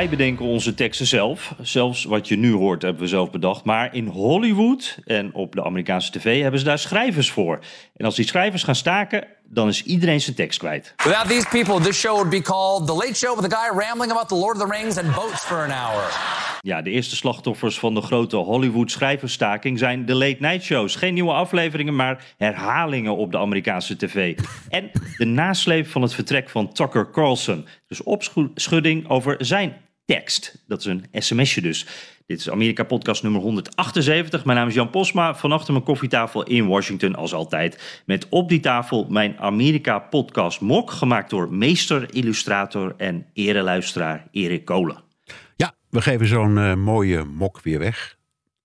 Wij bedenken onze teksten zelf. Zelfs wat je nu hoort hebben we zelf bedacht. Maar in Hollywood en op de Amerikaanse tv hebben ze daar schrijvers voor. En als die schrijvers gaan staken, dan is iedereen zijn tekst kwijt. Without these people, this show would be called The Late Show with a guy rambling about the Lord of the Rings and boats for an hour. Ja, de eerste slachtoffers van de grote Hollywood schrijversstaking zijn de late night shows. Geen nieuwe afleveringen, maar herhalingen op de Amerikaanse tv. En de nasleep van het vertrek van Tucker Carlson. Dus opschudding over zijn tekst. Dat is een sms'je dus. Dit is Amerika podcast nummer 178. Mijn naam is Jan Posma. Vanaf mijn koffietafel in Washington als altijd. Met op die tafel mijn Amerika podcast mok. Gemaakt door meester, illustrator en ereluisteraar Erik Kolen. Ja, we geven zo'n uh, mooie mok weer weg.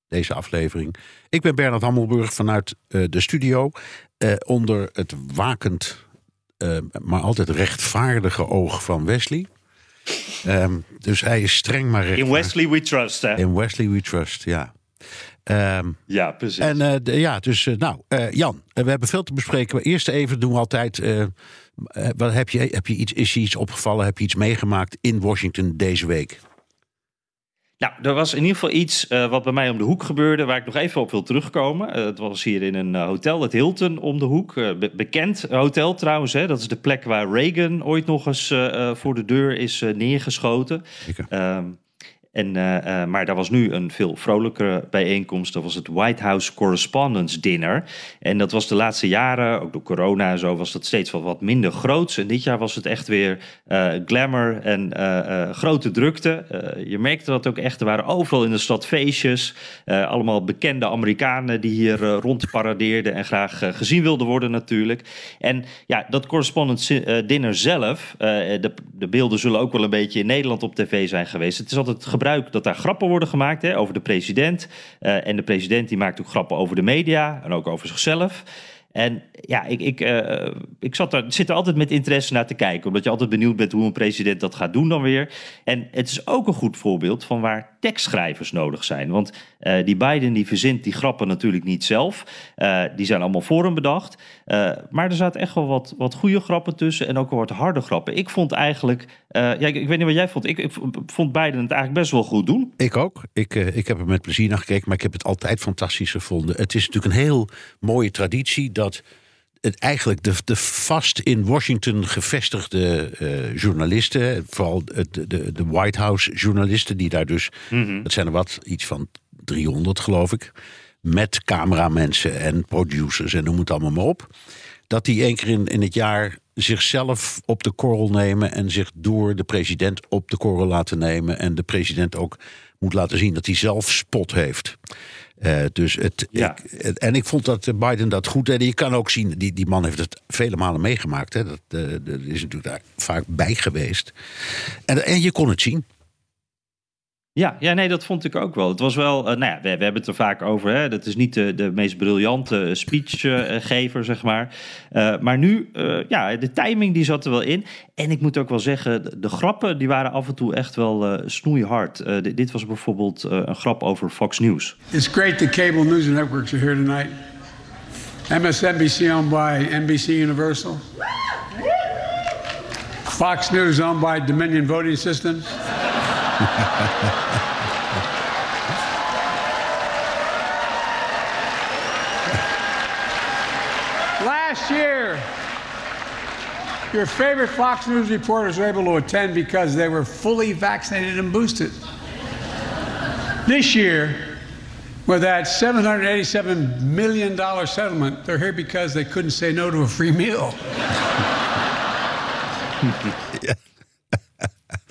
Deze aflevering. Ik ben Bernard Hammelburg vanuit uh, de studio. Uh, onder het wakend, maar altijd rechtvaardige oog van Wesley. Um, dus hij is streng maar recht. In Wesley we trust, hè? In Wesley we trust, ja. Um, ja, precies. En uh, de, ja, dus uh, nou, uh, Jan, we hebben veel te bespreken. Maar eerst even doen we altijd. wat heb je, heb je iets, is je iets opgevallen? Heb je iets meegemaakt in Washington deze week? Nou, er was in ieder geval iets uh, wat bij mij om de hoek gebeurde, waar ik nog even op wil terugkomen. Uh, het was hier in een uh, hotel, het Hilton om de hoek. Be bekend hotel trouwens, hè? dat is de plek waar Reagan ooit nog eens voor de deur is neergeschoten. En, uh, uh, maar daar was nu een veel vrolijkere bijeenkomst. Dat was het White House Correspondence Dinner. En dat was de laatste jaren, ook door corona en zo, was dat steeds wel wat minder groots. En dit jaar was het echt weer uh, glamour en grote drukte. je merkte dat ook echt. Er waren overal in de stad feestjes. allemaal bekende Amerikanen die hier rondparadeerden en graag gezien wilden worden natuurlijk. En ja, dat Correspondence Dinner zelf, de, de beelden zullen ook wel een beetje in Nederland op tv zijn geweest. Het is altijd gebruikt dat daar grappen worden gemaakt hè, over de president. Uh, en de president die maakt ook grappen over de media en ook over zichzelf. En ja, ik, ik, uh, ik zat er, zit er altijd met interesse naar te kijken. Omdat je altijd benieuwd bent hoe een president dat gaat doen dan weer. En het is ook een goed voorbeeld van waar tekstschrijvers nodig zijn. Want uh, die Biden die verzint die grappen natuurlijk niet zelf. Uh, die zijn allemaal voor hem bedacht. maar er zaten echt wel wat, wat goede grappen tussen. En ook wat harde grappen. Ik vond eigenlijk... ja, ik, ik, weet niet wat jij vond. Ik, ik, vond Biden het eigenlijk best wel goed doen. Ik ook. Ik, ik heb er met plezier naar gekeken. Maar ik heb het altijd fantastisch gevonden. Het is natuurlijk een heel mooie traditie... dat het eigenlijk de, de vast in Washington gevestigde uh, journalisten, vooral de, de, de White House journalisten, die daar dus, mm -hmm. dat zijn er wat, iets van 300 geloof ik, met cameramensen en producers en noem het allemaal maar op, dat die één keer in, in het jaar zichzelf op de korrel nemen en zich door de president op de korrel laten nemen en de president ook moet laten zien dat hij zelf spot heeft. Uh, dus het, ja. ik, en ik vond dat Biden dat goed deed. Je kan ook zien, die, die man heeft het vele malen meegemaakt. Hè. Dat, uh, dat is natuurlijk daar vaak bij geweest. En, en je kon het zien. Ja, ja, nee, dat vond ik ook wel. Het was wel, uh, nou ja, we, we, hebben het er vaak over. Hè. Dat is niet de, de meest briljante speechgever, uh, zeg maar. Maar nu, ja, de timing die zat er wel in. En ik moet ook wel zeggen, de, grappen die waren af en toe echt wel snoeihard. dit was bijvoorbeeld een grap over Fox News. It's great the cable news networks are here tonight. MSNBC owned by NBC Universal. Fox News owned by Dominion Voting Systems. Last year, your favorite Fox News reporters were able to attend because they were fully vaccinated and boosted. This year, with that $787 million settlement, they're here because they couldn't say no to a free meal.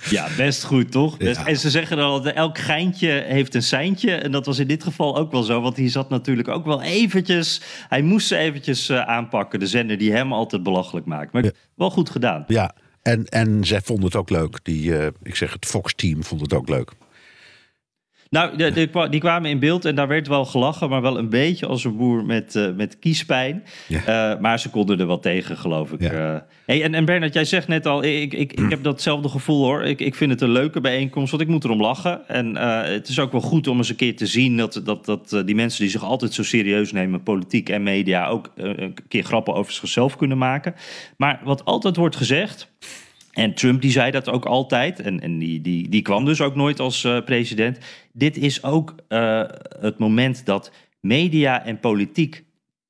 Ja, best goed, toch? En ze zeggen dan altijd, elk geintje heeft een seintje. En dat was in dit geval ook wel zo. Want hij zat natuurlijk ook wel eventjes... Hij moest ze eventjes eh, aanpakken. De zender die hem altijd belachelijk maakt. Maar wel goed gedaan. Ja, en, en zij vonden het ook leuk. Die, eh, ik zeg het Fox-team vond het ook leuk. Nou, de, de, kwa- die kwamen in beeld en daar werd wel gelachen, maar wel een beetje als een boer met, eh, met kiespijn. Ja. Eh, maar ze konden er wel tegen, geloof ik. Ja. Eh, hey, en, en Bernard, jij zegt net al, ik, ik, ik heb datzelfde gevoel hoor. Ik, ik vind het een leuke bijeenkomst, want ik moet erom lachen. En het is ook wel goed om eens een keer te zien dat, dat, dat die mensen die zich altijd zo serieus nemen, politiek en media, ook een keer grappen over zichzelf kunnen maken. Maar wat altijd wordt gezegd, en Trump die zei dat ook altijd. En, en die, die, die kwam dus ook nooit als eh, president. Dit is ook eh, het moment dat media en politiek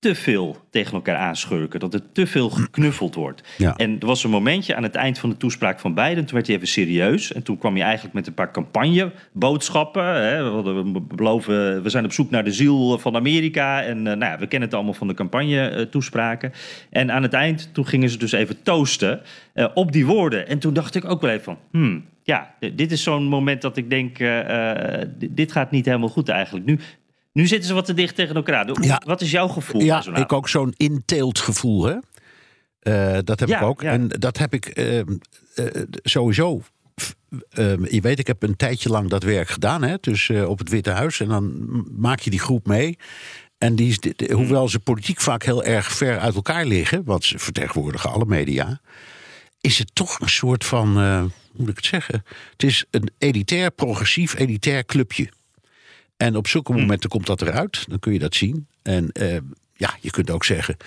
te veel tegen elkaar aanschurken. Dat er te veel geknuffeld wordt. Ja. En er was een momentje aan het eind van de toespraak van Biden. Toen werd hij even serieus. En toen kwam hij eigenlijk met een paar campagneboodschappen. Hè. We, beloven, we zijn op zoek naar de ziel van Amerika. En eh, nou ja, we kennen het allemaal van de campagne-toespraken. En aan het eind, toen gingen ze dus even toasten eh, op die woorden. En toen dacht ik ook wel even van... Hmm, ja, dit is zo'n moment dat ik denk... eh, eh, dit gaat niet helemaal goed eigenlijk. Nu, nu zitten ze wat te dicht tegen elkaar. Hoe- Ja. Wat is jouw gevoel? Ja, zo'n ik ook zo'n inteelt gevoel, hè? Eh, dat heb Ja, ik ook. ja. En dat heb ik ehm, eh, sowieso. ehm, je weet, ik heb een tijdje lang dat werk gedaan, hè? Dus eh, op het Witte Huis. En dan maak je die groep mee. En die, de- de- hoewel ze politiek vaak heel erg ver uit elkaar liggen, want ze vertegenwoordigen alle media, is het toch een soort van, hoe moet ik het zeggen? Het is een elitair, progressief, elitair clubje. En op zulke momenten komt dat eruit. Dan kun je dat zien. En eh, ja, je kunt ook zeggen.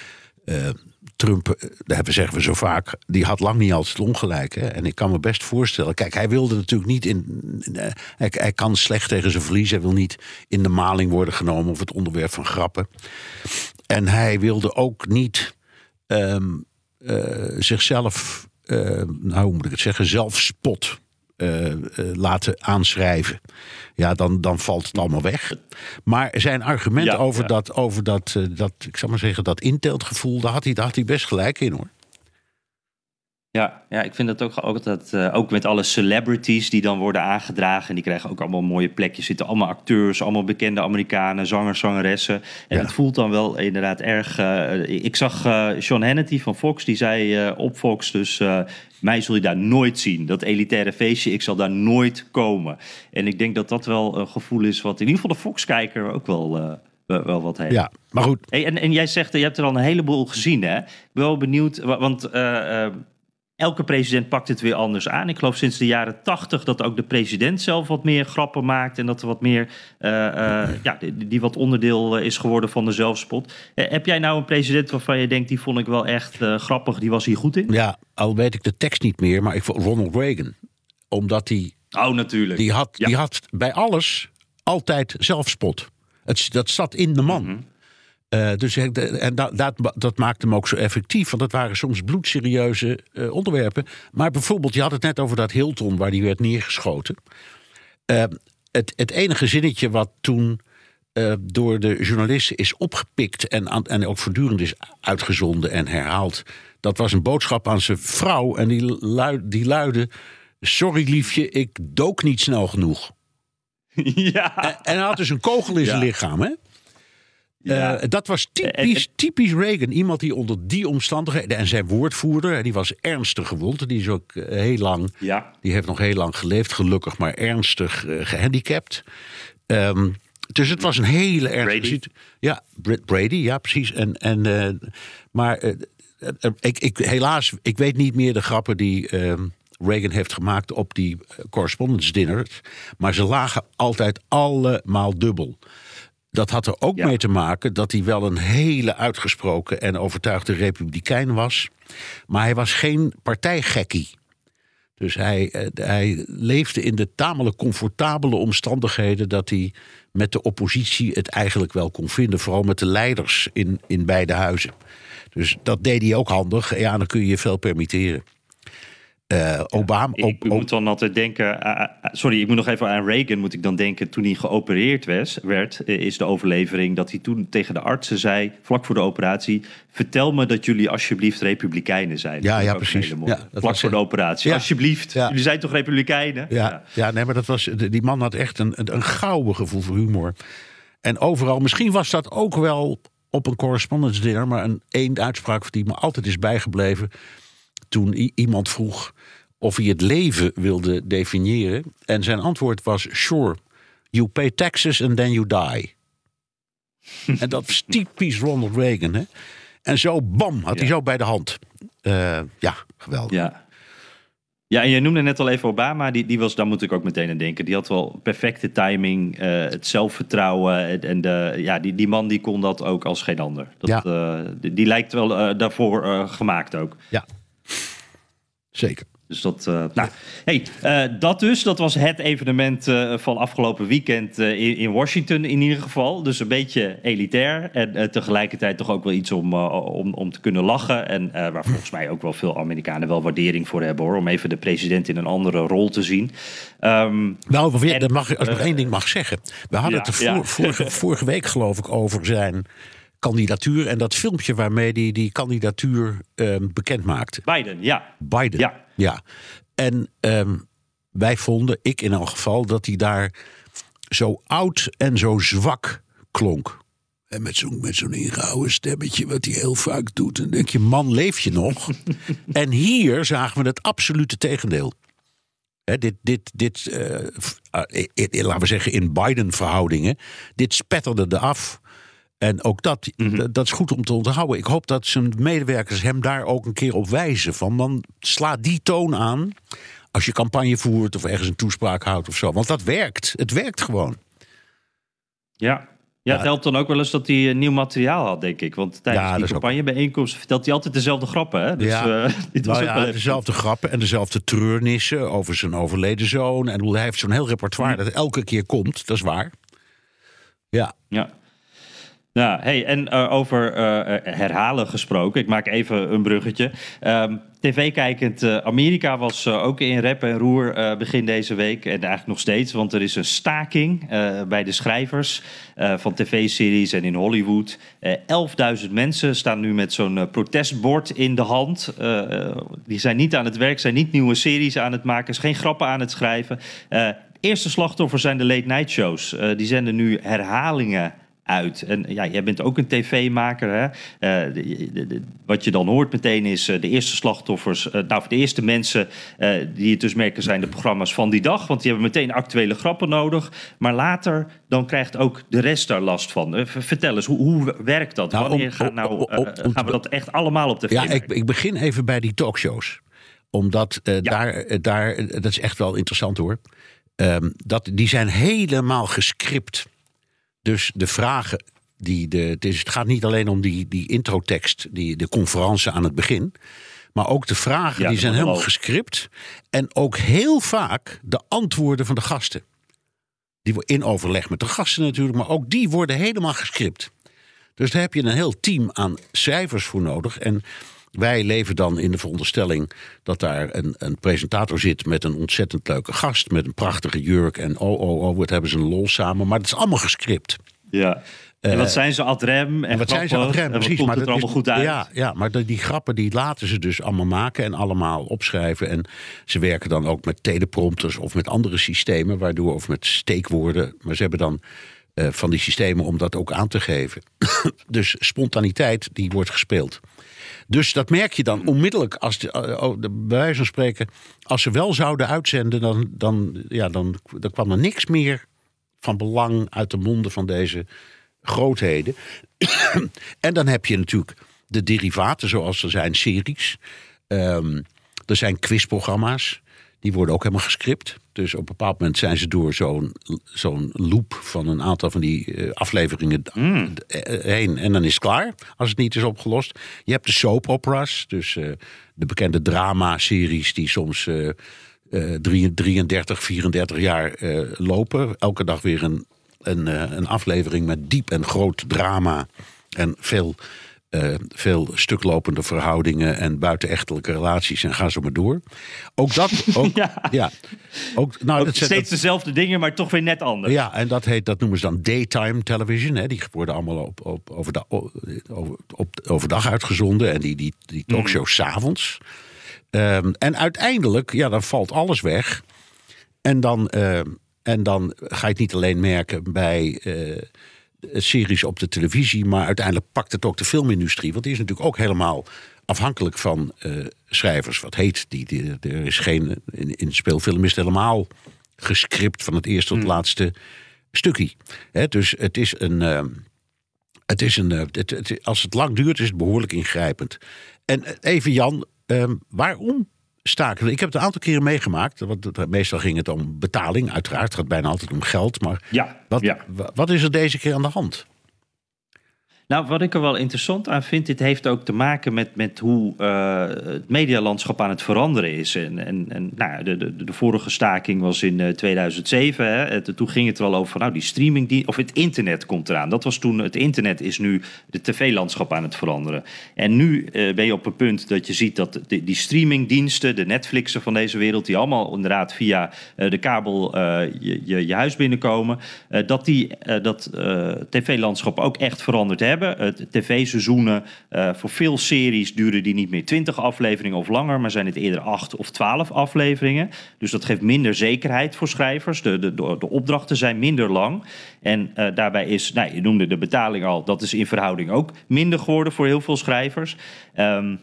eh, Trump, eh, dat hebben- zeggen we zo vaak, die had lang niet altijd ongelijk. Hè? En ik kan me best voorstellen. Kijk, hij wilde natuurlijk niet in. hij, hij kan slecht tegen zijn verlies. Hij wil niet in de maling worden genomen of het onderwerp van grappen. En hij wilde ook niet ehm, eh, zichzelf, nou hoe moet ik het zeggen, zelfspot eh, eh, laten aanschrijven. Ja, dan, dan valt het allemaal weg. Maar zijn argument Ja, over, ja. Dat, over dat, eh, dat, ik zal maar zeggen, dat inteeltgevoel, daar had hij, daar had hij best gelijk in hoor. Ja, ja, ik vind dat ook altijd, eh, ook met alle celebrities die dan worden aangedragen. En die krijgen ook allemaal mooie plekjes. Zitten allemaal acteurs, allemaal bekende Amerikanen, zangers, zangeressen. En Ja. het voelt dan wel inderdaad erg. eh, ik zag eh Sean Hannity van Fox, die zei op Fox dus. mij zul je daar nooit zien. Dat elitaire feestje, ik zal daar nooit komen. En ik denk dat dat wel een gevoel is wat in ieder geval de Fox-kijker ook wel, wel, wat heeft. Ja, maar goed. Hey, en, en jij zegt, je hebt er al een heleboel gezien, hè? Ik ben wel benieuwd, wa- want elke president pakt het weer anders aan. Ik geloof sinds de jaren tachtig dat ook de president zelf wat meer grappen maakt... en dat er wat meer, eh, eh, ja, die, die wat onderdeel eh, is geworden van de zelfspot. Heb jij nou een president waarvan je denkt, die vond ik wel echt grappig, die was hier goed in? Ja, al weet ik de tekst niet meer, maar ik vond Ronald Reagan. Omdat hij Oh, natuurlijk. Die had, Ja. die had bij alles altijd zelfspot. Het, dat zat in de man. Mhm. Eh, dus de- en dat, dat, dat maakte hem ook zo effectief. Want dat waren soms bloedserieuze eh, onderwerpen. Maar bijvoorbeeld, je had het net over dat Hilton waar die werd neergeschoten. Eh, het, het enige zinnetje wat toen eh, door de journalisten is opgepikt en, aan- en ook voortdurend is uitgezonden en herhaald. Dat was een boodschap aan zijn vrouw en die, luid, die luidde: Sorry liefje, ik dook niet snel genoeg. ja. En hij had dus een kogel in zijn Ja. lichaam, hè? Ja. Eh, dat was typisch, en- typisch Reagan. Iemand die onder die omstandigheden. En zijn woordvoerder, die was ernstig gewond. Die is ook eh, heel lang. ja. Die heeft nog heel lang geleefd, gelukkig, maar ernstig eh, gehandicapt. Ehm, dus het was een hele ernstige Ja, Br- Brady, ja, precies. En, en, eh, maar eh, eh, ik, ik, helaas, ik weet niet meer de grappen die ehm, Reagan heeft gemaakt op die eh, correspondence dinners. Maar ze lagen altijd allemaal dubbel. Dat had er ook Ja. mee te maken dat hij wel een hele uitgesproken en overtuigde republikein was. Maar hij was geen partijgekkie. Dus hij, eh, hij leefde in de tamelijk comfortabele omstandigheden dat hij met de oppositie het eigenlijk wel kon vinden. Vooral met de leiders in, in beide huizen. Dus dat deed hij ook handig. Ja, dan kun je je veel permitteren. Uh, Obama. Ik, ik moet dan altijd denken. Uh, sorry, ik moet nog even aan Reagan. Moet ik dan denken. Toen hij geopereerd was, werd, is de overlevering dat hij toen tegen de artsen zei. vlak voor de operatie. Vertel me dat jullie alsjeblieft Republikeinen zijn. Ja, ja, precies. Ja, vlak voor de operatie. Alsjeblieft. Jullie zijn toch Republikeinen? Ja, ja. nee, maar dat was. Die man had echt een, een, een gouden gevoel voor humor. En overal, misschien was dat ook wel op een correspondence dinner. Maar een één uitspraak die me altijd is bijgebleven. Toen iemand vroeg of hij het leven wilde definiëren. En zijn antwoord was: Sure, you pay taxes and then you die. en dat was typisch Ronald Reagan. Hè? En zo, bam, had hij zo bij de hand. Uh, ja, geweldig. Ja. Ja, en je noemde net al even Obama. Die, die was, daar moet ik ook meteen aan denken. Die had wel perfecte timing, uh, het zelfvertrouwen. En de, ja, die, die man die kon dat ook als geen ander. Dat, ja. uh, die, die, lijkt wel uh, daarvoor gemaakt ook. Ja, zeker. Dus dat, uh, nou, hey, uh, dat dus, dat was het evenement uh, van afgelopen weekend in, in, Washington in ieder geval. Dus een beetje elitair en tegelijkertijd toch ook wel iets om, om, om te kunnen lachen. En waar volgens mij ook wel veel Amerikanen wel waardering voor hebben hoor, om even de president in een andere rol te zien. Um, nou, en, dat mag, als ik nog één ding mag zeggen. We hadden ja, het vorige week geloof ik over zijn kandidatuur en dat filmpje waarmee hij die, die kandidatuur um, bekend maakte. Biden, ja. Biden. Ja. Ja, en um, wij vonden, ik in elk geval, dat hij daar zo oud en zo zwak klonk. En met zo'n met zo'n ingehouden stemmetje, wat hij heel vaak doet. En denk je, man, leef je nog? en hier zagen we het absolute tegendeel. He, dit, dit, dit uh, uh, laten we zeggen, in Biden-verhoudingen. Dit spetterde er af. En ook dat, mm-hmm. dat is goed om te onthouden. Ik hoop dat zijn medewerkers hem daar ook een keer op wijzen. Van dan sla die toon aan als je campagne voert of ergens een toespraak houdt of zo. Want dat werkt. Het werkt gewoon. Ja, ja, het helpt dan ook wel eens dat hij nieuw materiaal had, denk ik. Want tijdens ja, die campagnebijeenkomst ook... vertelt hij altijd dezelfde grappen. Hè? Dus, ja, uh, nou ja, dezelfde grappen en dezelfde treurnissen over zijn overleden zoon. En hij heeft zo'n heel repertoire mm. dat elke keer komt, dat is waar. Ja. ja. Ja, hey, en uh, over uh, herhalen gesproken. Ik maak even een bruggetje. Um, TV-kijkend Amerika was ook in rep en roer begin deze week. En eigenlijk nog steeds, want er is een staking bij de schrijvers van tv-series en in Hollywood. 11.000 mensen staan nu met zo'n protestbord in de hand. die zijn niet aan het werk, zijn niet nieuwe series aan het maken, is geen grappen aan het schrijven. eerste slachtoffers zijn de late night shows. die zenden nu herhalingen uit. En ja, jij bent ook een tv-maker. Hè? Uh, de, de, de, wat je dan hoort meteen is uh, de eerste slachtoffers. Uh, nou, de eerste mensen die het dus merken zijn de programma's van die dag. Want die hebben meteen actuele grappen nodig. Maar later dan krijgt ook de rest daar last van. vertel eens, hoe, hoe werkt dat? Nou, Wanneer gaan, nou, gaan we dat echt allemaal op de Ja, ik, ik, begin even bij die talkshows. Omdat ja. daar, daar, dat is echt wel interessant hoor. Um, dat, die zijn helemaal gescript. Dus de vragen die de. Het, is, het gaat niet alleen om die, die introtekst, die, de conferentie aan het begin. Maar ook de vragen die zijn helemaal gescript. En ook heel vaak de antwoorden van de gasten. Die in overleg met de gasten natuurlijk, maar ook die worden helemaal gescript. Dus daar heb je een heel team aan schrijvers voor nodig. En wij leven dan in de veronderstelling dat daar een, een presentator zit met een ontzettend leuke gast, met een prachtige jurk. En oh, oh, oh, wat hebben ze een lol samen. Maar het is allemaal gescript. Ja. En wat zijn ze ad rem en, en wat zijn ze ad rem, precies. maar het er allemaal goed uit? Ja, ja maar die grappen die laten ze dus allemaal maken en allemaal opschrijven. En ze werken dan ook met teleprompters of met andere systemen, waardoor of met steekwoorden. Maar ze hebben dan uh, van die systemen om dat ook aan te geven. dus spontaniteit die wordt gespeeld. Dus dat merk je dan onmiddellijk als de, uh, oh, bij wijze van spreken, als ze wel zouden uitzenden, dan, dan, ja, dan, dan kwam er niks meer van belang uit de monden van deze grootheden. en dan heb je natuurlijk de derivaten, zoals er zijn series. Um, er zijn quizprogramma's. Die worden ook helemaal gescript. Dus op een bepaald moment zijn ze door zo'n zo'n loop van een aantal van die uh, afleveringen mm. heen. En dan is het klaar, als het niet is opgelost. Je hebt de soap operas, dus uh, de bekende drama-series die soms uh, 33, 34 jaar lopen. Elke dag weer een, een, een aflevering met diep en groot drama en veel eh, veel stuklopende verhoudingen en buitenechtelijke relaties en ga zo maar door. Ook dat, ook, ja. Ja. ook, nou, Ook dat, steeds dat, dezelfde dingen, maar toch weer net anders. ja, en dat, heet, dat noemen ze dan daytime television. Hè. Die worden allemaal op, op, overdag, over, op, overdag uitgezonden en die, die, die talkshows 's s'avonds. Ehm, en uiteindelijk, ja, dan valt alles weg. En dan, ehm, en dan ga je het niet alleen merken bij eh, series op de televisie, maar uiteindelijk pakt het ook de filmindustrie. Want die is natuurlijk ook helemaal afhankelijk van eh, schrijvers. Wat heet die, die? Er is geen. In, in speelfilm is het helemaal gescript van het eerste tot het laatste stukje. Dus het is een. ehm, het is een, eh, het, het- als het lang duurt, is het behoorlijk ingrijpend. En eh, even Jan, waarom staken? Ik heb het een aantal keren meegemaakt. Want meestal ging het om betaling, uiteraard. Het gaat bijna altijd om geld. Maar Ja, wat, ja. wat is er deze keer aan de hand? Nou, wat ik er wel interessant aan vind, dit heeft ook te maken met, met hoe eh, het medialandschap aan het veranderen is. En, en, en nou, de, de, de vorige staking was in eh, 2007. Hè. Het- toen ging het wel over van, nou, die streaming, die, of het internet komt eraan. Dat was toen, het internet is nu de tv-landschap aan het veranderen. En nu eh, ben je op een punt dat je ziet dat die, die streamingdiensten, de Netflixen van deze wereld, die allemaal inderdaad via eh, de kabel eh, je, je, je huis binnenkomen, eh, dat die eh, dat eh, tv-landschap ook echt veranderd hebben. Het tv-seizoenen, eh, voor veel series duren die niet meer 20 afleveringen of langer, maar zijn het eerder 8 of 12 afleveringen. Dus dat geeft minder zekerheid voor schrijvers. De, de, de, opdrachten zijn minder lang. En eh, daarbij is, nou, je noemde de betaling al, dat is in verhouding ook minder geworden voor heel veel schrijvers. Ehm,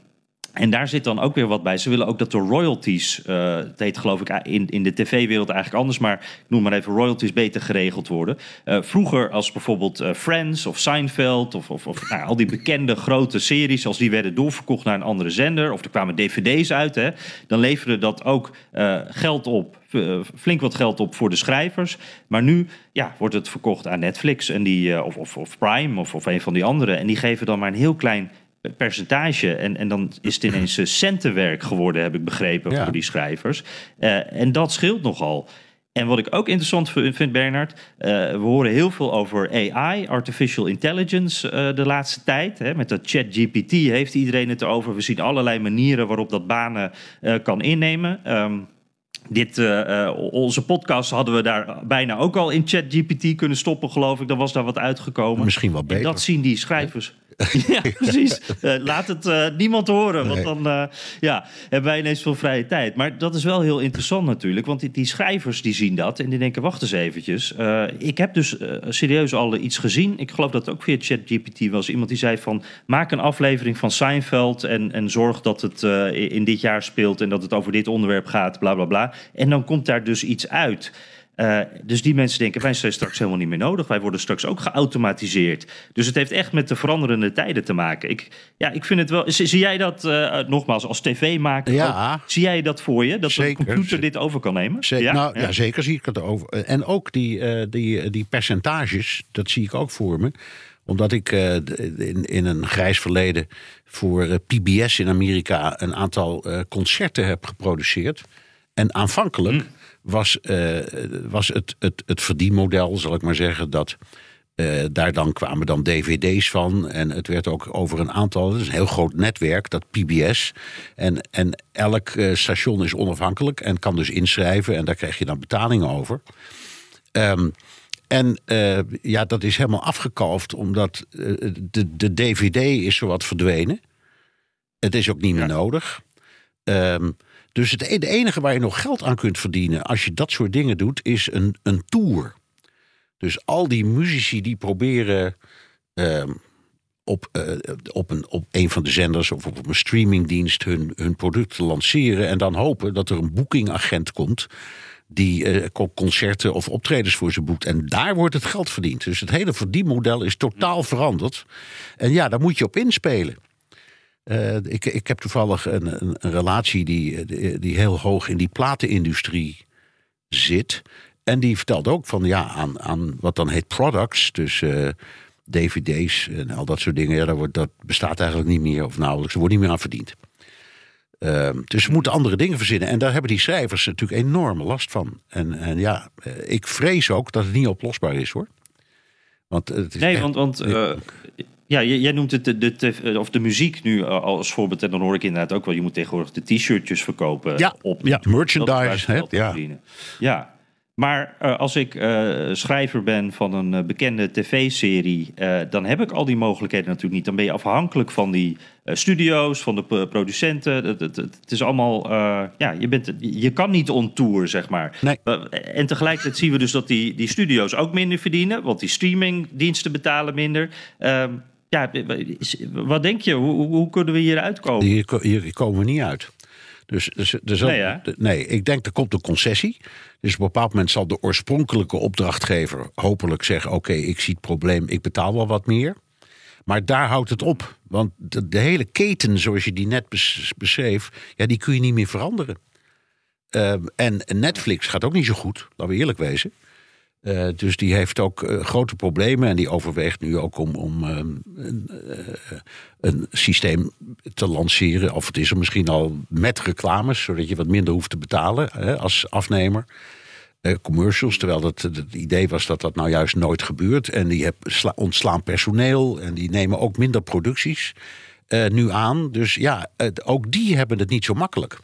en daar zit dan ook weer wat bij. Ze willen ook dat de royalties, eh het heet geloof ik in, in de tv-wereld eigenlijk anders, maar ik noem maar even royalties beter geregeld worden. Eh, vroeger als bijvoorbeeld eh, Friends of Seinfeld of, of, of nou, al die bekende grote series, als die werden doorverkocht naar een andere zender of er kwamen dvd's uit, hè, dan leverde dat ook eh, geld op. eh, Flink wat geld op voor de schrijvers. Maar nu ja, wordt het verkocht aan Netflix en die, eh, of, of, of Prime of, of een van die andere. En die geven dan maar een heel klein percentage. En, en dan is het ineens eh, centenwerk geworden, heb ik begrepen, Ja. voor die schrijvers. Eh, en dat scheelt nogal. En wat ik ook interessant vind, Bernard, eh, we horen heel veel over AI, artificial intelligence, de laatste tijd. Hè. Met dat ChatGPT heeft iedereen het over. We zien allerlei manieren waarop dat banen kan innemen. Ehm, dit, onze podcast hadden we daar bijna ook al in ChatGPT kunnen stoppen, geloof ik. Dan was daar wat uitgekomen. Misschien wel En beter. dat zien die schrijvers. ja, precies. Eh, laat het eh, niemand horen, want Nee. dan eh, ja, hebben wij ineens veel vrije tijd. Maar dat is wel heel interessant natuurlijk, want die, die schrijvers die zien dat en die denken, wacht eens eventjes. Ik heb dus serieus al iets gezien. Ik geloof dat het ook via ChatGPT was. Iemand die zei van, maak een aflevering van Seinfeld en, en zorg dat het in dit jaar speelt en dat het over dit onderwerp gaat, bla bla bla. En dan komt daar dus iets uit. Eh, dus die mensen denken, wij zijn straks helemaal niet meer nodig. Wij worden straks ook geautomatiseerd. Dus het heeft echt met de veranderende tijden te maken. Ik, ja, ik vind het wel. Zie, zie jij dat, eh, nogmaals, als tv-maker? Ja. ook? Zie jij dat voor je? Dat Zeker. een computer dit over kan nemen? Ze- nou, ja. zeker zie ik het over. En ook die, eh, die, die percentages, dat zie ik ook voor me. Omdat ik eh, in, in een grijs verleden voor eh, PBS in Amerika een aantal eh, concerten heb geproduceerd. En aanvankelijk was, eh, was het, het, het verdienmodel, zal ik maar zeggen, dat. eh, daar dan kwamen dan dvd's van. En het werd ook over een aantal. Het is een heel groot netwerk, dat PBS. En, en elk eh, station is onafhankelijk en kan dus inschrijven. En daar krijg je dan betalingen over. Ehm, en ja, dat is helemaal afgekalfd, omdat de, de DVD is zowat verdwenen. Het is ook niet meer nodig. Ehm, dus het, e- de enige waar je nog geld aan kunt verdienen als je dat soort dingen doet, is een, een tour. Dus al die muzici die proberen ehm, op, eh, op, een, op van de zenders of op een streamingdienst hun, hun product te lanceren. En dan hopen dat er een boekingagent komt die eh, co- concerten of optredens voor ze boekt. En daar wordt het geld verdiend. Dus het hele verdienmodel is totaal veranderd. En ja, daar moet je op inspelen. Eh, ik, ik heb toevallig een, een, een relatie die, die- die heel hoog in die platenindustrie zit. En die vertelt ook van ja, aan, aan wat dan heet products. Dus eh, dvd's en al dat soort dingen. Ja, dat, wordt, dat bestaat eigenlijk niet meer of nauwelijks. Er wordt niet meer aan verdiend. Ehm, dus ze moeten andere dingen verzinnen. En daar hebben die schrijvers natuurlijk enorme last van. En, en ja, eh, ik vrees ook dat het niet oplosbaar is hoor. Want het is Nee, echt- want, want eh, ja, jij noemt het de, de, of de muziek nu als voorbeeld. En dan hoor ik inderdaad ook wel, je moet tegenwoordig de t-shirtjes verkopen. Ja, op, ja merchandise. Hè? Ja. ja, maar uh, als ik uh, schrijver ben van een uh, bekende tv-serie, dan heb ik al die mogelijkheden natuurlijk niet. Dan ben je afhankelijk van die studio's, van de producenten. Het, het, het, is allemaal, ja, je, bent, je kan niet on tour, zeg maar. Nee. en tegelijkertijd zien we dus dat die, die studio's ook minder verdienen, want die streamingdiensten betalen minder. Ehm, ja, wat denk je? Hoe, hoe kunnen we hier uitkomen? Hier, hier komen we niet uit. Dus, dus, dus nee, nee, ik denk er komt een concessie. Dus op een bepaald moment zal de oorspronkelijke opdrachtgever hopelijk zeggen: Oké, ik zie het probleem, ik betaal wel wat meer. Maar daar houdt het op. Want de, hele keten, zoals je die net beschreef, ja, die kun je niet meer veranderen. Uh, en Netflix gaat ook niet zo goed, laten we eerlijk wezen. Uh, dus die heeft ook uh, grote problemen en die overweegt nu ook om, om uh, een, systeem te lanceren. Of het is er misschien al met reclames, zodat je wat minder hoeft te betalen hè, als afnemer. commercials, terwijl het, het idee was dat dat nou juist nooit gebeurt. En die heb, ontslaan personeel en die nemen ook minder producties nu aan. Dus ja, ook die hebben het niet zo makkelijk.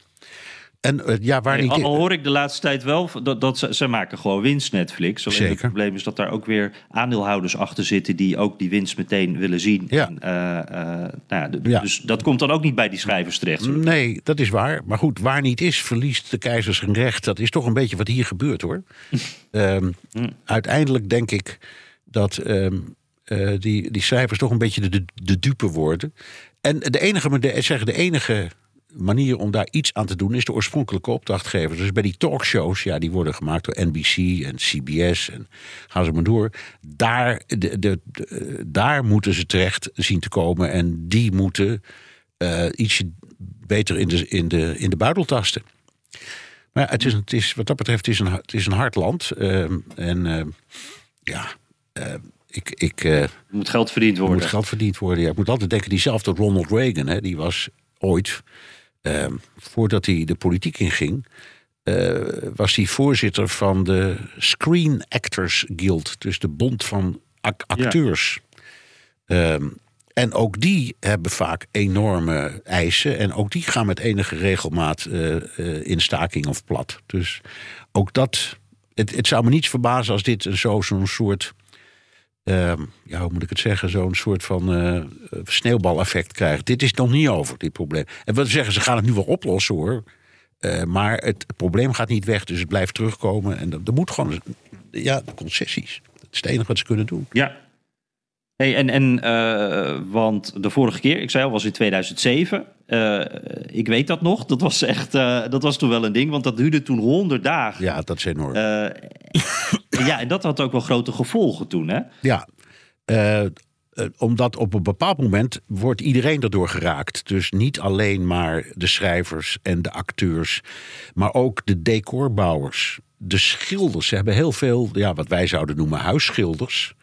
En uh, ja, waar niet... Al hoor ik de laatste tijd wel dat, dat ze, ze maken gewoon winst Netflix. Alleen Zeker. het probleem is dat daar ook weer aandeelhouders achter zitten die ook die winst meteen willen zien. Ja. En, uh, nou ja, Dus dat komt dan ook niet bij die schrijvers terecht. Nee, dat is waar. Maar goed, waar niet is, verliest de keizer zijn recht. Dat is toch een beetje wat hier gebeurt hoor. um, uiteindelijk denk ik dat um, uh, die, die schrijvers toch een beetje de, de, de dupe worden. En de enige, de, zeggen de enige manier om daar iets aan te doen is de oorspronkelijke opdrachtgever. Dus bij die talkshows, ja, die worden gemaakt door NBC en CBS en gaan ze maar door. Daar, de, de, daar moeten ze terecht zien te komen en die moeten uh, ietsje beter in de, in, de, in de buidel tasten. Maar het is, het is, wat dat betreft het is een, het is een hard land. Uh, en uh, ja, ik... ik moet geld verdiend worden. Moet geld verdiend worden, ja. Ik moet altijd denken, diezelfde Ronald Reagan, hè, die was ooit Ehm, voordat hij de politiek inging, uh, was hij voorzitter van de Screen Actors Guild, dus de bond van acteurs. Ehm, en ook die hebben vaak enorme eisen. En ook die gaan met enige regelmaat uh, in staking of plat. Dus ook dat. Het, het zou me niets verbazen als dit zo, zo'n soort Ehm, ja, hoe moet ik het zeggen, zo'n soort van uh, sneeuwbaleffect krijgt. Dit is nog niet over, dit probleem. En wat zeggen, ze gaan het nu wel oplossen hoor. Uh, maar het, probleem gaat niet weg, dus het blijft terugkomen. En er moet gewoon, ja, concessies. Dat is het enige wat ze kunnen doen. Ja. Hey, en, en uh, want de vorige keer, ik zei al, was in 2007. ik weet dat nog. Dat was echt, dat was toen wel een ding, want dat duurde toen 100 dagen. Ja, dat is enorm. Ja, en dat had ook wel grote gevolgen toen, hè? Ja. Uh, omdat op een bepaald moment wordt iedereen erdoor geraakt. Dus niet alleen maar de schrijvers en de acteurs, maar ook de decorbouwers, de schilders. Ze hebben heel veel, ja, wat wij zouden noemen huisschilders.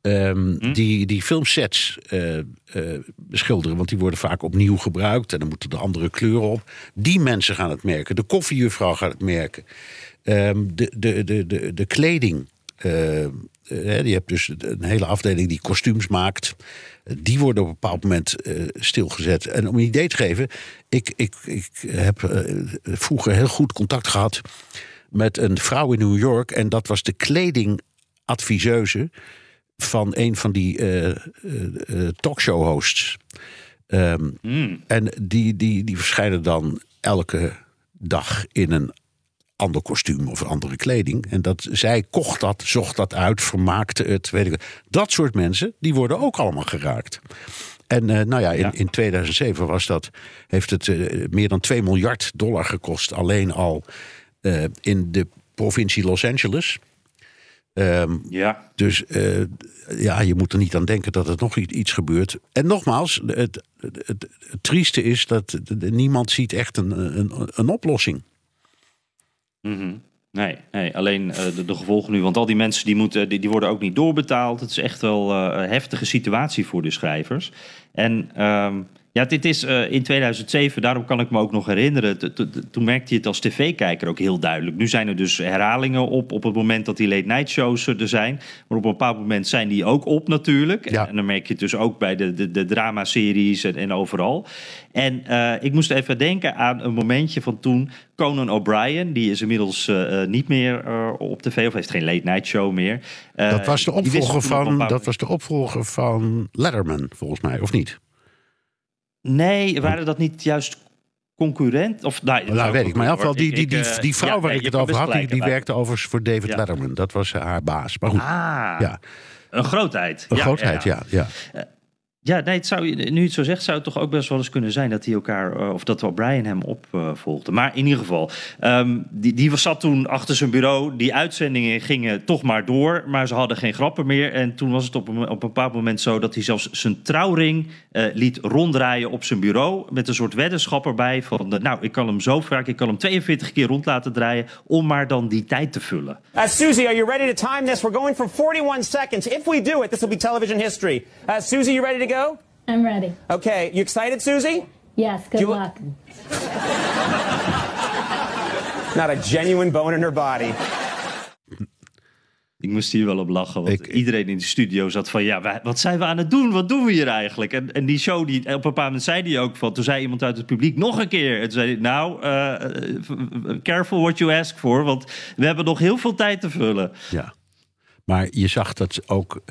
Um, hm? die, die filmsets uh, uh, beschilderen, want die worden vaak opnieuw gebruikt en dan moeten er andere kleuren op. Die mensen gaan het merken. De koffiejuffrouw gaat het merken. Um, de, de, de, de, de kleding. Uh, je hebt dus een hele afdeling die kostuums maakt. Die worden op een bepaald moment uh, stilgezet. En om een idee te geven, ik, ik, ik heb uh, vroeger heel goed contact gehad met een vrouw in New York. En dat was de kledingadviseuse van een van die talkshow-hosts. Um, mm. En die, die, die verschijnen dan elke dag in een ander kostuum of andere kleding. En dat zij kocht dat, zocht dat uit, vermaakte het. Weet ik. Dat soort mensen, die worden ook allemaal geraakt. En uh, nou ja, in, in 2007 was dat, heeft het uh, meer dan 2 miljard dollar gekost. Alleen al uh, in de provincie Los Angeles. Um, ja. Dus ja, je moet er niet aan denken dat er nog iets gebeurt. En nogmaals, het, het, het, het trieste is dat niemand ziet echt een, een, een oplossing. Mm Nee, nee, alleen uh, de, de, gevolgen nu. Want al die mensen die, moeten, die, worden ook niet doorbetaald. Het is echt wel uh, een heftige situatie voor de schrijvers. En um, Ja, dit is uh, in 2007, daarom kan ik me ook nog herinneren. Toen merkte je het als tv-kijker ook heel duidelijk. Nu zijn er dus herhalingen op op het moment dat die late night shows er zijn. Maar op een bepaald moment zijn die ook op natuurlijk. Ja. En, dan merk je het dus ook bij de, de, de dramaseries en, en overal. En uh, ik moest even denken aan een momentje van toen Conan O'Brien, die is inmiddels uh, niet meer op tv of heeft geen late night show meer. dat was de opvolger van, dat was de opvolger van Letterman, volgens mij, of niet? Nee, waren dat niet juist concurrent? Of, nou, nou weet ik. Maar in ieder die, die, die, die, eh, vrouw waar ik het over had, die, die werkte overigens voor David Letterman. Dat was haar baas. Maar goed, ah, ja. Een grootheid. Een grootheid, ja. ja. Ja, nee, het zou, nu het zo zegt, zou het toch ook best wel eens kunnen zijn dat hij elkaar, uh, of dat Brian hem opvolgde. Maar in ieder geval, um, die, die zat toen achter zijn bureau. Die uitzendingen gingen toch maar door, maar ze hadden geen grappen meer. En toen was het op een, op een bepaald moment zo dat hij zelfs zijn trouwring uh, liet ronddraaien op zijn bureau. Met een soort weddenschap erbij van, de, nou, ik kan hem zo vaak, ik kan hem 42 keer rond laten draaien, om maar dan die tijd te vullen. Uh, Susie, are you ready to time this? We're going for 41 seconds. If we do it, this will be television history. Uh, Susie, you ready to go? Go? I'm ready. Okay, you excited, Susie? Yes, good you... luck. Not a genuine bone in her body. Ik moest hier wel op lachen, want ik, iedereen in de studio zat van... ja, wat zijn we aan het doen? Wat doen we hier eigenlijk? En, en die show, die, op een bepaald moment zei die ook van... toen zei iemand uit het publiek nog een keer... en toen zei nou, uh, careful what you ask for... want we hebben nog heel veel tijd te vullen. Ja, maar je zag dat ook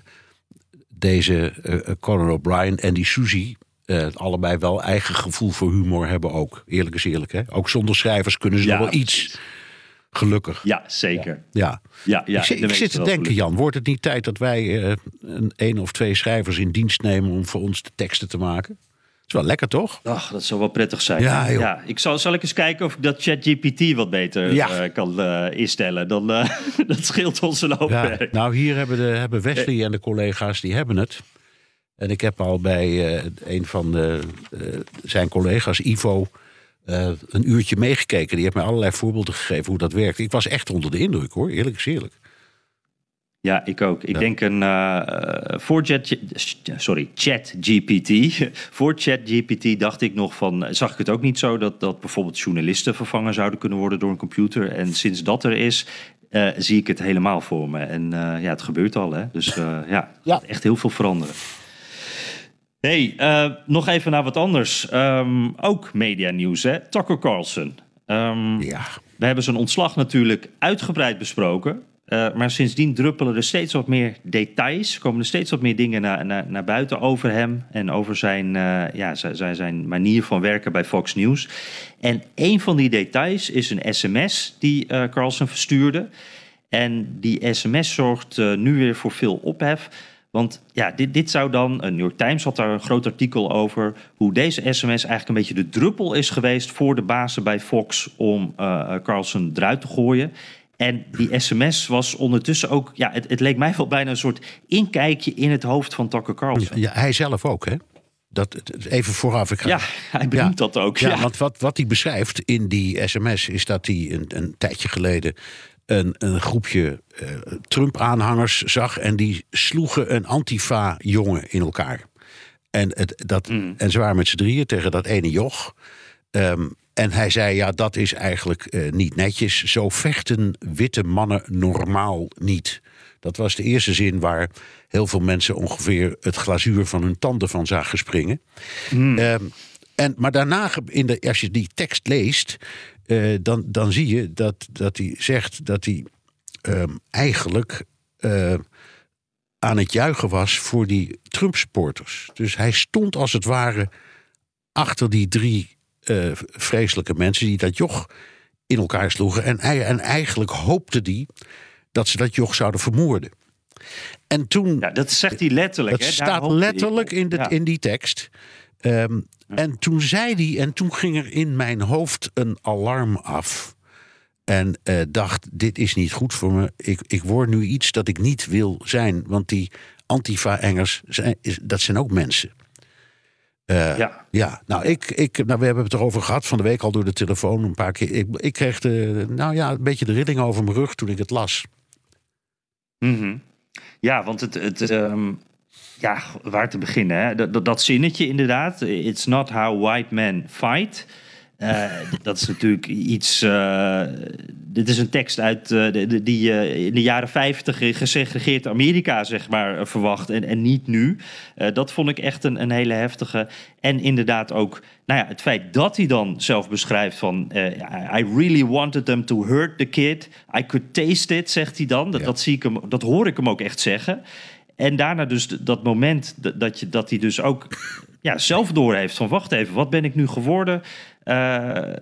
deze uh, Conan O'Brien en die Suzy uh, allebei wel eigen gevoel voor humor hebben ook. Eerlijk is eerlijk, hè? Ook zonder schrijvers kunnen ze wel iets. Gelukkig. Ja, zeker. Ja. ja. ja, ik, ik zit te denken, Jan, wordt het niet tijd dat wij een, een of twee schrijvers in dienst nemen om voor ons de teksten te maken? Is wel lekker, toch? Ach, dat zou wel prettig zijn. Ja, ja ik zal, zal ik eens kijken of ik dat ChatGPT wat beter ja. uh, kan uh, instellen. Dan, uh, dat scheelt ons een hoop ja, werk. Nou, hier hebben, de, hebben Wesley en de collega's, die hebben het. En ik heb al bij een van de, zijn collega's, Ivo, een uurtje meegekeken. Die heeft mij allerlei voorbeelden gegeven hoe dat werkt. Ik was echt onder de indruk, hoor. Eerlijk is eerlijk. Ja, ik ook. Ik denk een uh, voor Chat, sorry, Chat GPT. voor Chat GPT dacht ik nog van, zag ik het ook niet zo dat, dat bijvoorbeeld journalisten vervangen zouden kunnen worden door een computer. En sinds dat er is, uh, zie ik het helemaal voor me. En uh, ja, het gebeurt al, hè. Dus ja, ja, echt heel veel veranderen. hey, nog even naar wat anders. Um, ook media nieuws, hè. Tucker Carlson. Um, ja. We hebben zijn ontslag natuurlijk uitgebreid besproken. Uh, maar sindsdien druppelen er steeds wat meer details. Komen er steeds wat meer dingen naar, naar, buiten over hem. En over zijn, uh, ja, zijn, zijn manier van werken bij Fox News. En een van die details is een sms die uh, Carlson verstuurde. En die sms zorgt nu weer voor veel ophef. Want ja, dit, dit zou dan, een New York Times had daar een groot artikel over, hoe deze sms eigenlijk een beetje de druppel is geweest voor de bazen bij Fox om Carlson eruit te gooien. En die sms was ondertussen ook, ja, het, het, leek mij wel bijna een soort inkijkje in het hoofd van Tucker Carlson. Ja, hij zelf ook, hè? Dat, even vooraf. Ik ga... Ja, hij benoemt dat ook. Ja, want wat, wat hij beschrijft in die sms is dat hij een, een tijdje geleden een, een groepje uh, Trump-aanhangers zag en die sloegen een Antifa-jongen in elkaar. En, het, dat, mm. en ze waren met z'n drieën tegen dat ene joch. Um, en hij zei, ja, dat is eigenlijk uh, niet netjes. Zo vechten witte mannen normaal niet. Dat was de eerste zin waar heel veel mensen ongeveer het glazuur van hun tanden van zagen springen. Mm. Uh, en, maar daarna, in de, als je die tekst leest, uh, dan, dan zie je dat, dat hij zegt dat hij um, eigenlijk uh, aan het juichen was voor die Trump-supporters. Dus hij stond als het ware achter die drie uh, vreselijke mensen die dat joch in elkaar sloegen. En, en eigenlijk hoopte die dat ze dat joch zouden vermoorden. En toen. Ja, dat zegt hij letterlijk. Dat staat letterlijk in, de, in die tekst. Um, En toen zei hij, en toen ging er in mijn hoofd een alarm af. En uh, dacht: dit is niet goed voor me. Ik, ik word nu iets dat ik niet wil zijn. Want die Antifa-engers, dat zijn ook mensen. Uh, ja. ja, nou, ik, ik, nou, we hebben het erover gehad van de week al door de telefoon een paar keer. Ik, ik kreeg de, nou ja, een beetje de rilling over mijn rug toen ik het las. Mm -hmm. Ja, want het, het, um, ja, waar te beginnen? Hè? Dat, dat, dat zinnetje inderdaad. It's not how white men fight. Uh, dat is natuurlijk iets. Uh, dit is een tekst uit uh, de, die je in de jaren 50 in gesegregeerd Amerika, zeg maar, verwacht. En, en niet nu. dat vond ik echt een, een hele heftige. En inderdaad ook. Nou ja, het feit dat hij dan zelf beschrijft van. I really wanted them to hurt the kid. I could taste it, zegt hij dan. Dat, ja. dat, zie ik hem, dat hoor ik hem ook echt zeggen. En daarna dus dat moment dat, je, dat hij dus ook ja, zelf door heeft van wacht even, wat ben ik nu geworden? Uh,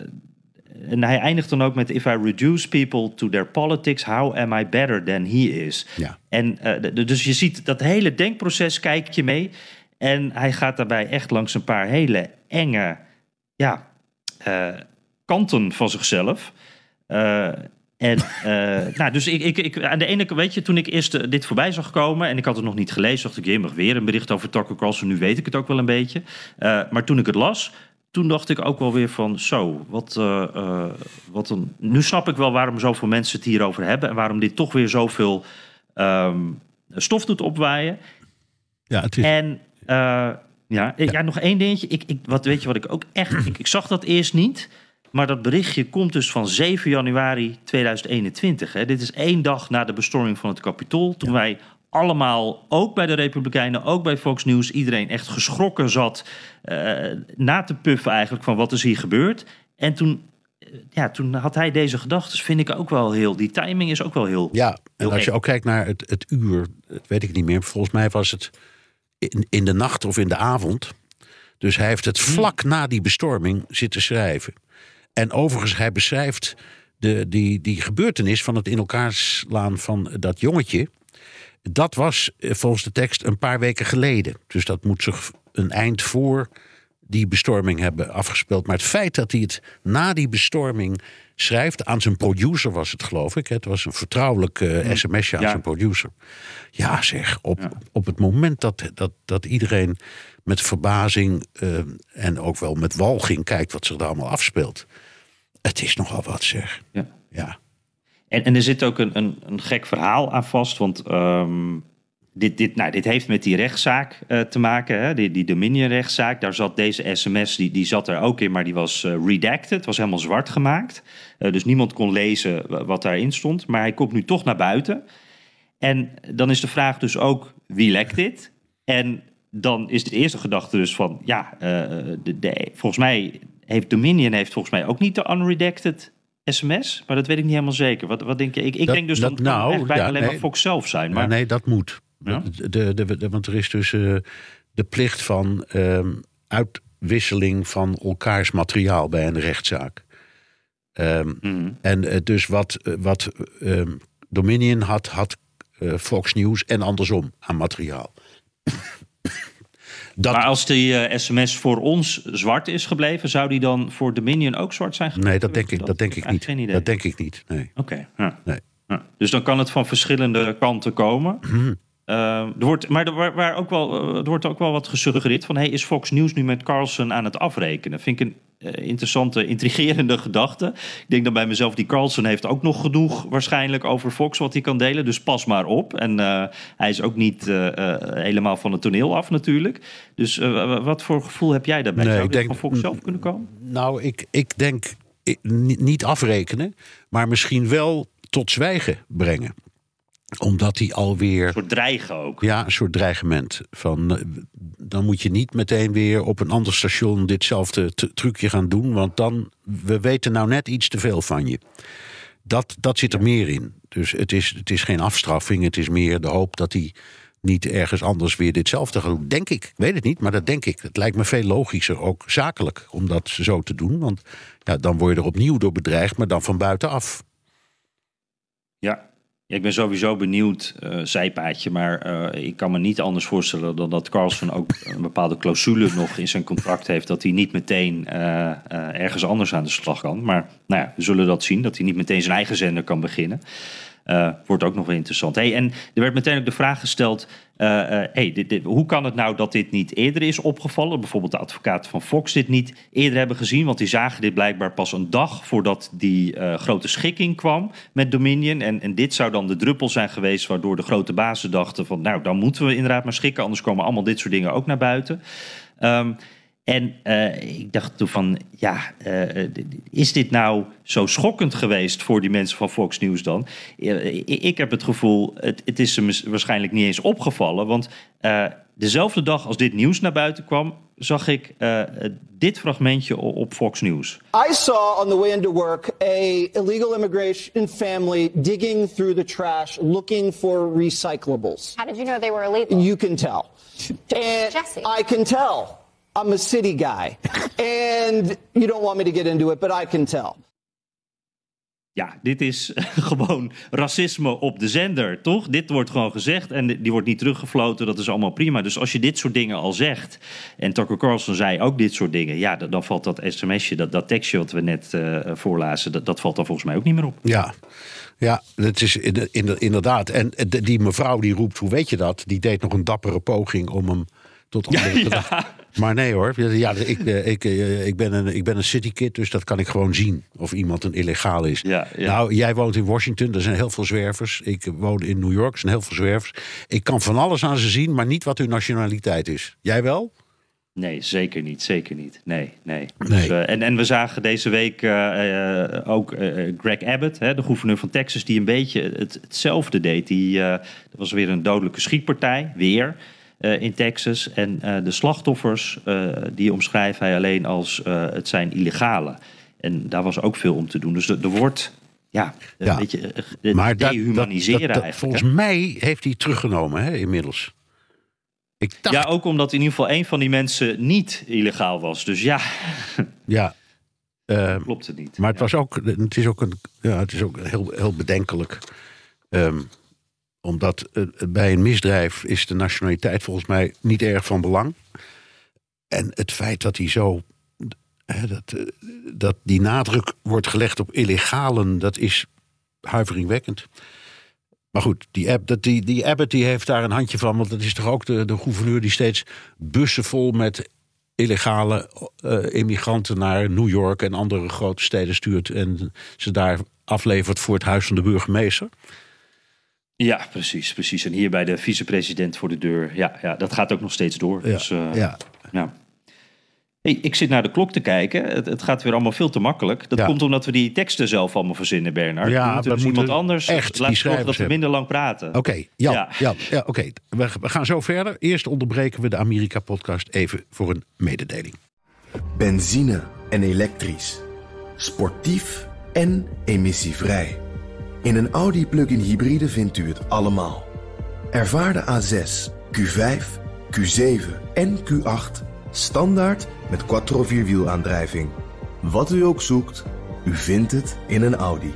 en hij eindigt dan ook met if I reduce people to their politics, how am I better than he is? Ja. En uh, dus je ziet dat hele denkproces kijk je mee. En hij gaat daarbij echt langs een paar hele enge ja, uh, kanten van zichzelf. En nou, dus ik, ik, ik, aan de ene kant, weet je, toen ik eerst dit voorbij zag komen en ik had het nog niet gelezen, dacht ik, je mag weer een bericht over Tucker Carlson, nu weet ik het ook wel een beetje. Maar toen ik het las, toen dacht ik ook wel weer van, zo, wat, uh, wat een. Nu snap ik wel waarom zoveel mensen het hierover hebben en waarom dit toch weer zoveel um, stof doet opwaaien. Ja, het is. En ja, ja. ja, nog één dingetje. Ik, ik, wat weet je wat ik ook echt. ik, ik zag dat eerst niet. Maar dat berichtje komt dus van 7 januari 2021. Hè. Dit is één dag na de bestorming van het Capitool. Toen wij allemaal, ook bij de Republikeinen, ook bij Fox News, iedereen echt geschrokken zat uh, na te puffen eigenlijk van wat is hier gebeurd. En toen, ja, toen had hij deze gedachten, vind ik ook wel heel, die timing is ook wel heel. Ja, en als je ook kijkt naar het, het uur, dat weet ik niet meer, volgens mij was het in, in de nacht of in de avond. Dus hij heeft het vlak na die bestorming zitten schrijven. En overigens, hij beschrijft de, die, die gebeurtenis van het in elkaar slaan van dat jongetje. Dat was volgens de tekst een paar weken geleden. Dus dat moet zich een eind voor die bestorming hebben afgespeeld. Maar het feit dat hij het na die bestorming schrijft, aan zijn producer was het geloof ik. Het was een vertrouwelijk uh, sms'je aan Ja. zijn producer. Ja zeg, op, op het moment dat, dat, dat iedereen met verbazing uh, en ook wel met walging kijkt wat zich daar allemaal afspeelt. Het is nogal wat zeg. Ja. Ja. En, er zit ook een, een, een gek verhaal aan vast. Want um, dit, dit, nou, dit heeft met die rechtszaak uh, te maken. Hè? Die, die Dominion-rechtszaak. Daar zat deze sms, die, die zat er ook in, maar die was uh, redacted. Het was helemaal zwart gemaakt. Uh, dus niemand kon lezen wat daarin stond. Maar hij komt nu toch naar buiten. En dan is de vraag dus ook, wie lekt dit? En dan is de eerste gedachte dus van, ja, de, volgens mij heeft Dominion heeft volgens mij ook niet de unredacted sms, maar dat weet ik niet helemaal zeker. Wat, wat denk je? Ik, ik Dat- denk dus dat- dat, dat nou, echt bijna ja, alleen nee. maar Fox zelf zijn. Maar nee, dat moet. Ja? De, de, de, want er is dus eh, de plicht van ehm, uitwisseling van elkaars materiaal bij een rechtszaak. Ehm, Mhm. En eh, dus wat, eh, wat ehm, Dominion had, had Fox News en andersom aan materiaal. Dat, Maar als die eh, sms voor ons zwart is gebleven, zou die dan voor Dominion ook zwart zijn gebleven? nee, dat denk ik, dat denk ik niet. Geen idee. Dat denk ik niet. Nee. Oké. ja. Nee. Ja. Dus dan kan het van verschillende kanten komen. Eh, er wordt, maar er, waar, waar ook wel, eh, er wordt ook wel wat gesuggereerd van... Hey, is Fox News nu met Carlson aan het afrekenen? Vind ik een eh, interessante, intrigerende gedachte. Ik denk dan bij mezelf, die Carlson heeft ook nog genoeg waarschijnlijk over Fox... wat hij kan delen, dus pas maar op. En eh, hij is ook niet eh, eh, helemaal van het toneel af natuurlijk. Dus eh, wat voor gevoel heb jij daarbij? Nee, Zou ik dit denk- van Fox zelf kunnen komen? Nou, ik, ik denk ik- niet afrekenen, maar misschien wel tot zwijgen brengen. Omdat hij alweer. Een soort dreigen ook. Ja, een soort dreigement. Van, eh, dan moet je niet meteen weer op een ander station ditzelfde trucje gaan doen. Want dan, we weten nou net iets te veel van je. Dat, dat zit er meer in. Dus het is, het is geen afstraffing. Het is meer de hoop dat hij niet ergens anders weer ditzelfde gaat doen. Denk ik. Ik weet het niet, maar dat denk ik. Het lijkt me veel logischer, ook zakelijk, om dat zo te doen. Want ja, dan word je er opnieuw door bedreigd, maar dan van buitenaf. Ja. Ik ben sowieso benieuwd, eh zijpaadje, maar eh, ik kan me niet anders voorstellen dan dat Carlson ook een bepaalde clausule nog in zijn contract heeft dat hij niet meteen eh, ergens anders aan de slag kan. Maar nou ja, we zullen dat zien, dat hij niet meteen zijn eigen zender kan beginnen. Uh, wordt ook nog wel interessant. Hey, en er werd meteen ook de vraag gesteld: uh, uh, hey, dit, hoe kan het nou dat dit niet eerder is opgevallen? Bijvoorbeeld de advocaten van Fox dit niet eerder hebben gezien, want die zagen dit blijkbaar pas een dag voordat die grote schikking kwam met Dominion. En, en dit zou dan de druppel zijn geweest waardoor de grote bazen dachten: van nou, dan moeten we inderdaad maar schikken, anders komen allemaal dit soort dingen ook naar buiten. Um, en uh, ik dacht toen van, ja, uh, is dit nou zo schokkend geweest voor die mensen van Fox News dan? Uh, ik heb het gevoel, het, het is ze waarschijnlijk niet eens opgevallen. Want dezelfde dag als dit nieuws naar buiten kwam, zag ik dit fragmentje op Fox News. I saw on the way into work a illegal immigration family digging through the trash looking for recyclables. How did you know they were illegal? You can tell. And Jesse. I can tell. I'm a city guy. and you don't want me to get into it, but I can tell. Ja, dit is gewoon racisme op de zender, toch? Dit wordt gewoon gezegd en die wordt niet teruggefloten. Dat is allemaal prima. Dus als je dit soort dingen al zegt. En Tucker Carlson zei ook dit soort dingen. Ja, dan, dan valt dat sms'je, dat, dat tekstje wat we net uh, voorlazen. Dat, dat valt dan volgens mij ook niet meer op. Ja. Ja, dat is inderdaad. En die mevrouw die roept, hoe weet je dat? Die deed nog een dappere poging om hem tot andere ja, ja. Maar nee hoor, ja, ik, ik, ik, ben een, ik ben een citykid, dus dat kan ik gewoon zien of iemand een illegaal is. Ja. Nou, jij woont in Washington, er zijn heel veel zwervers. Ik woon in New York, er zijn heel veel zwervers. Ik kan van alles aan ze zien, maar niet wat hun nationaliteit is. Jij wel? Nee, zeker niet. Zeker niet. Nee, nee. nee. Dus, uh, en, en we zagen deze week uh, uh, ook Greg Abbott, hè, de gouverneur van Texas, die een beetje het, hetzelfde deed. Die, er was weer een dodelijke schietpartij, weer. Uh, in Texas. En uh, de slachtoffers, uh, die omschrijft hij alleen als het zijn illegale. En daar was ook veel om te doen. Dus er, er wordt ja, een ja. beetje maar dehumaniseren dat, dat, dat, eigenlijk. Volgens hè? mij heeft hij teruggenomen hè, inmiddels. Ik dacht, Ja, ook omdat in ieder geval een van die mensen niet illegaal was. Dus ja, ja. Uh, klopt het niet. maar het, Ja. was ook, het is ook, een, ja, het is ook heel, heel bedenkelijk. Um, omdat uh, bij een misdrijf is de nationaliteit volgens mij niet erg van belang. En het feit dat hij zo. Dat, uh, dat die nadruk wordt gelegd op illegalen, dat is huiveringwekkend. Maar goed, die, Abb, dat, die, die Abbott die heeft daar een handje van. Want dat is toch ook de, de gouverneur die steeds bussen vol met illegale uh, immigranten naar New York en andere grote steden stuurt. En ze daar aflevert voor het huis van de burgemeester. Ja, precies, precies. En hier bij de vicepresident voor de deur. Ja, ja dat gaat ook nog steeds door. Ja, dus, uh, ja. ja. Hey, ik zit naar de klok te kijken. Het, het gaat weer allemaal veel te makkelijk. Dat Ja. komt omdat we die teksten zelf allemaal verzinnen, Bernard. Ja, we moeten we dus moeten iemand anders echt laten die zorgen dat we minder lang praten. Oké, okay, Jan, Ja. Jan, ja, oké. We, we gaan zo verder. Eerst onderbreken we de Amerika-podcast even voor een mededeling. Benzine en elektrisch. Sportief en emissievrij. In een Audi plug-in hybride vindt u het allemaal. Ervaar de A6, Q5, Q7 en Q8 standaard met quattro vierwielaandrijving. Wat u ook zoekt, u vindt het in een Audi.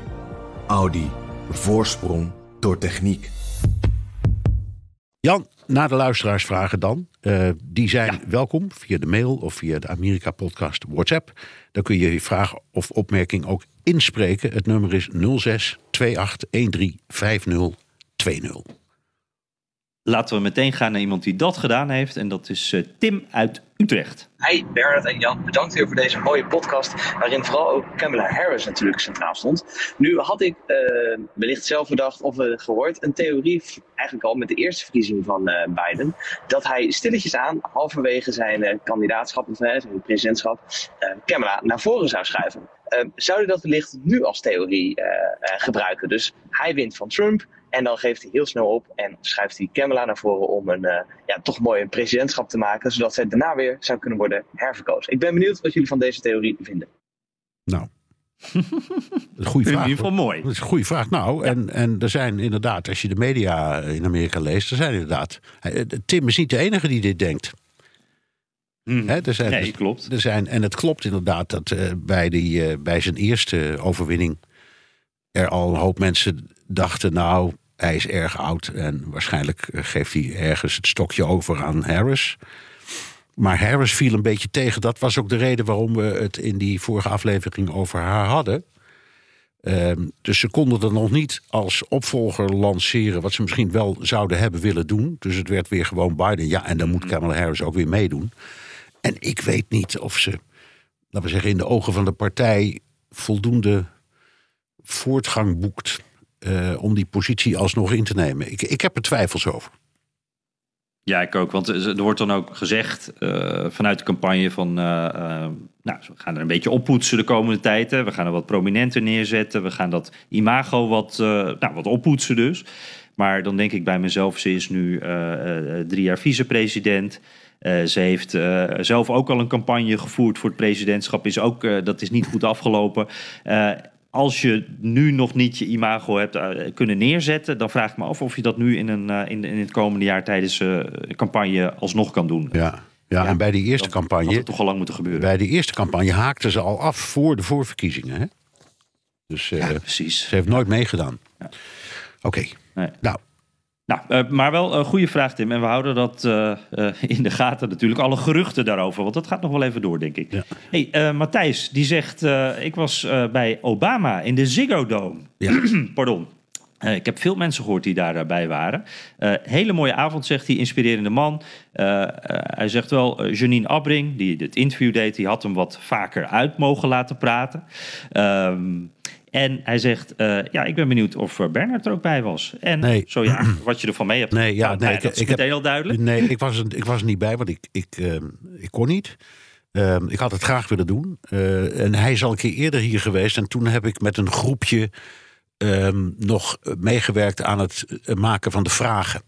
Audi. Voorsprong door techniek. Jan, na de luisteraarsvragen dan. Uh, die zijn welkom via de mail of via de Amerika-podcast WhatsApp. Dan kun je je vraag of opmerking ook inspreken. Het nummer is 06 28 13 5020. Laten we meteen gaan naar iemand die dat gedaan heeft. En dat is uh, Tim uit Utrecht. Hi Bernard en Jan, bedankt weer voor deze mooie podcast. Waarin vooral ook Kamala Harris natuurlijk centraal stond. Nu had ik uh, wellicht zelf bedacht of uh, gehoord een theorie, eigenlijk al met de eerste verkiezing van uh, Biden. Dat hij stilletjes aan, halverwege zijn uh, kandidaatschap of zijn presidentschap, uh, Kamala naar voren zou schuiven. Uh, zou je dat wellicht nu als theorie uh, uh, gebruiken? Dus hij wint van Trump en dan geeft hij heel snel op en schuift hij Kamala naar voren om een uh, ja, toch mooi een presidentschap te maken, zodat zij daarna weer zou kunnen worden herverkozen. Ik ben benieuwd wat jullie van deze theorie vinden. Nou, een goede vraag. In ieder geval mooi. Dat is een goede vraag. Nou, ja. en, en er zijn inderdaad, als je de media in Amerika leest, er zijn inderdaad. Tim is niet de enige die dit denkt. Mm. He, er zijn, nee, klopt. Er zijn, en het klopt inderdaad dat uh, bij, die, uh, bij zijn eerste overwinning er al een hoop mensen dachten, nou, hij is erg oud en waarschijnlijk geeft hij ergens het stokje over aan Harris. Maar Harris viel een beetje tegen. Dat was ook de reden waarom we het in die vorige aflevering over haar hadden. Ehm, dus ze konden er nog niet als opvolger lanceren wat ze misschien wel zouden hebben willen doen. Dus het werd weer gewoon Biden. Ja, en dan moet Kamala Harris ook weer meedoen. En ik weet niet of ze, laten we zeggen, in de ogen van de partij voldoende voortgang boekt eh, om die positie alsnog in te nemen. Ik, ik heb er twijfels over. Ja, ik ook. Want er wordt dan ook gezegd uh, vanuit de campagne van... Uh, nou, we gaan er een beetje oppoetsen de komende tijd. Hè. We gaan er wat prominenter neerzetten. We gaan dat imago wat, nou, wat oppoetsen dus. Maar dan denk ik bij mezelf, ze is nu drie jaar vicepresident... ze heeft zelf ook al een campagne gevoerd voor het presidentschap. Is ook, dat is niet goed afgelopen als je nu nog niet je imago hebt kunnen neerzetten, dan vraag ik me af of je dat nu in, een, in, in het komende jaar tijdens uh, campagne alsnog kan doen. Ja. Ja, ja en bij die eerste dat, campagne. Dat toch al lang moeten gebeuren. Bij die eerste campagne haakten ze al af voor de voorverkiezingen. Hè? Dus ja, precies. ze heeft nooit meegedaan. Ja. Oké. Okay. Nee. Nou, nou, uh, maar wel een goede vraag, Tim. En we houden dat uh, uh, in de gaten natuurlijk. Alle geruchten daarover, want dat gaat nog wel even door, denk ik. Ja. hey, Matthijs, die zegt... ik was bij Obama in de Ziggo Dome. Ja. Pardon. ik heb veel mensen gehoord die daarbij waren. hele mooie avond, zegt hij, inspirerende man. hij zegt wel, Janine Abbring, die het interview deed... die had hem wat vaker uit mogen laten praten. Um, en hij zegt, uh, ja, ik ben benieuwd of Bernard er ook bij was. En nee. zo ja, wat je ervan mee hebt. Nee, ja, nou, nee, ik, dat is ik meteen heb, heel duidelijk. Nee, ik was, er, ik was er niet bij, want ik, ik, uh, ik kon niet. Uh, ik had het graag willen doen. Uh, en hij is al een keer eerder hier geweest. En toen heb ik met een groepje um, nog meegewerkt aan het maken van de vragen.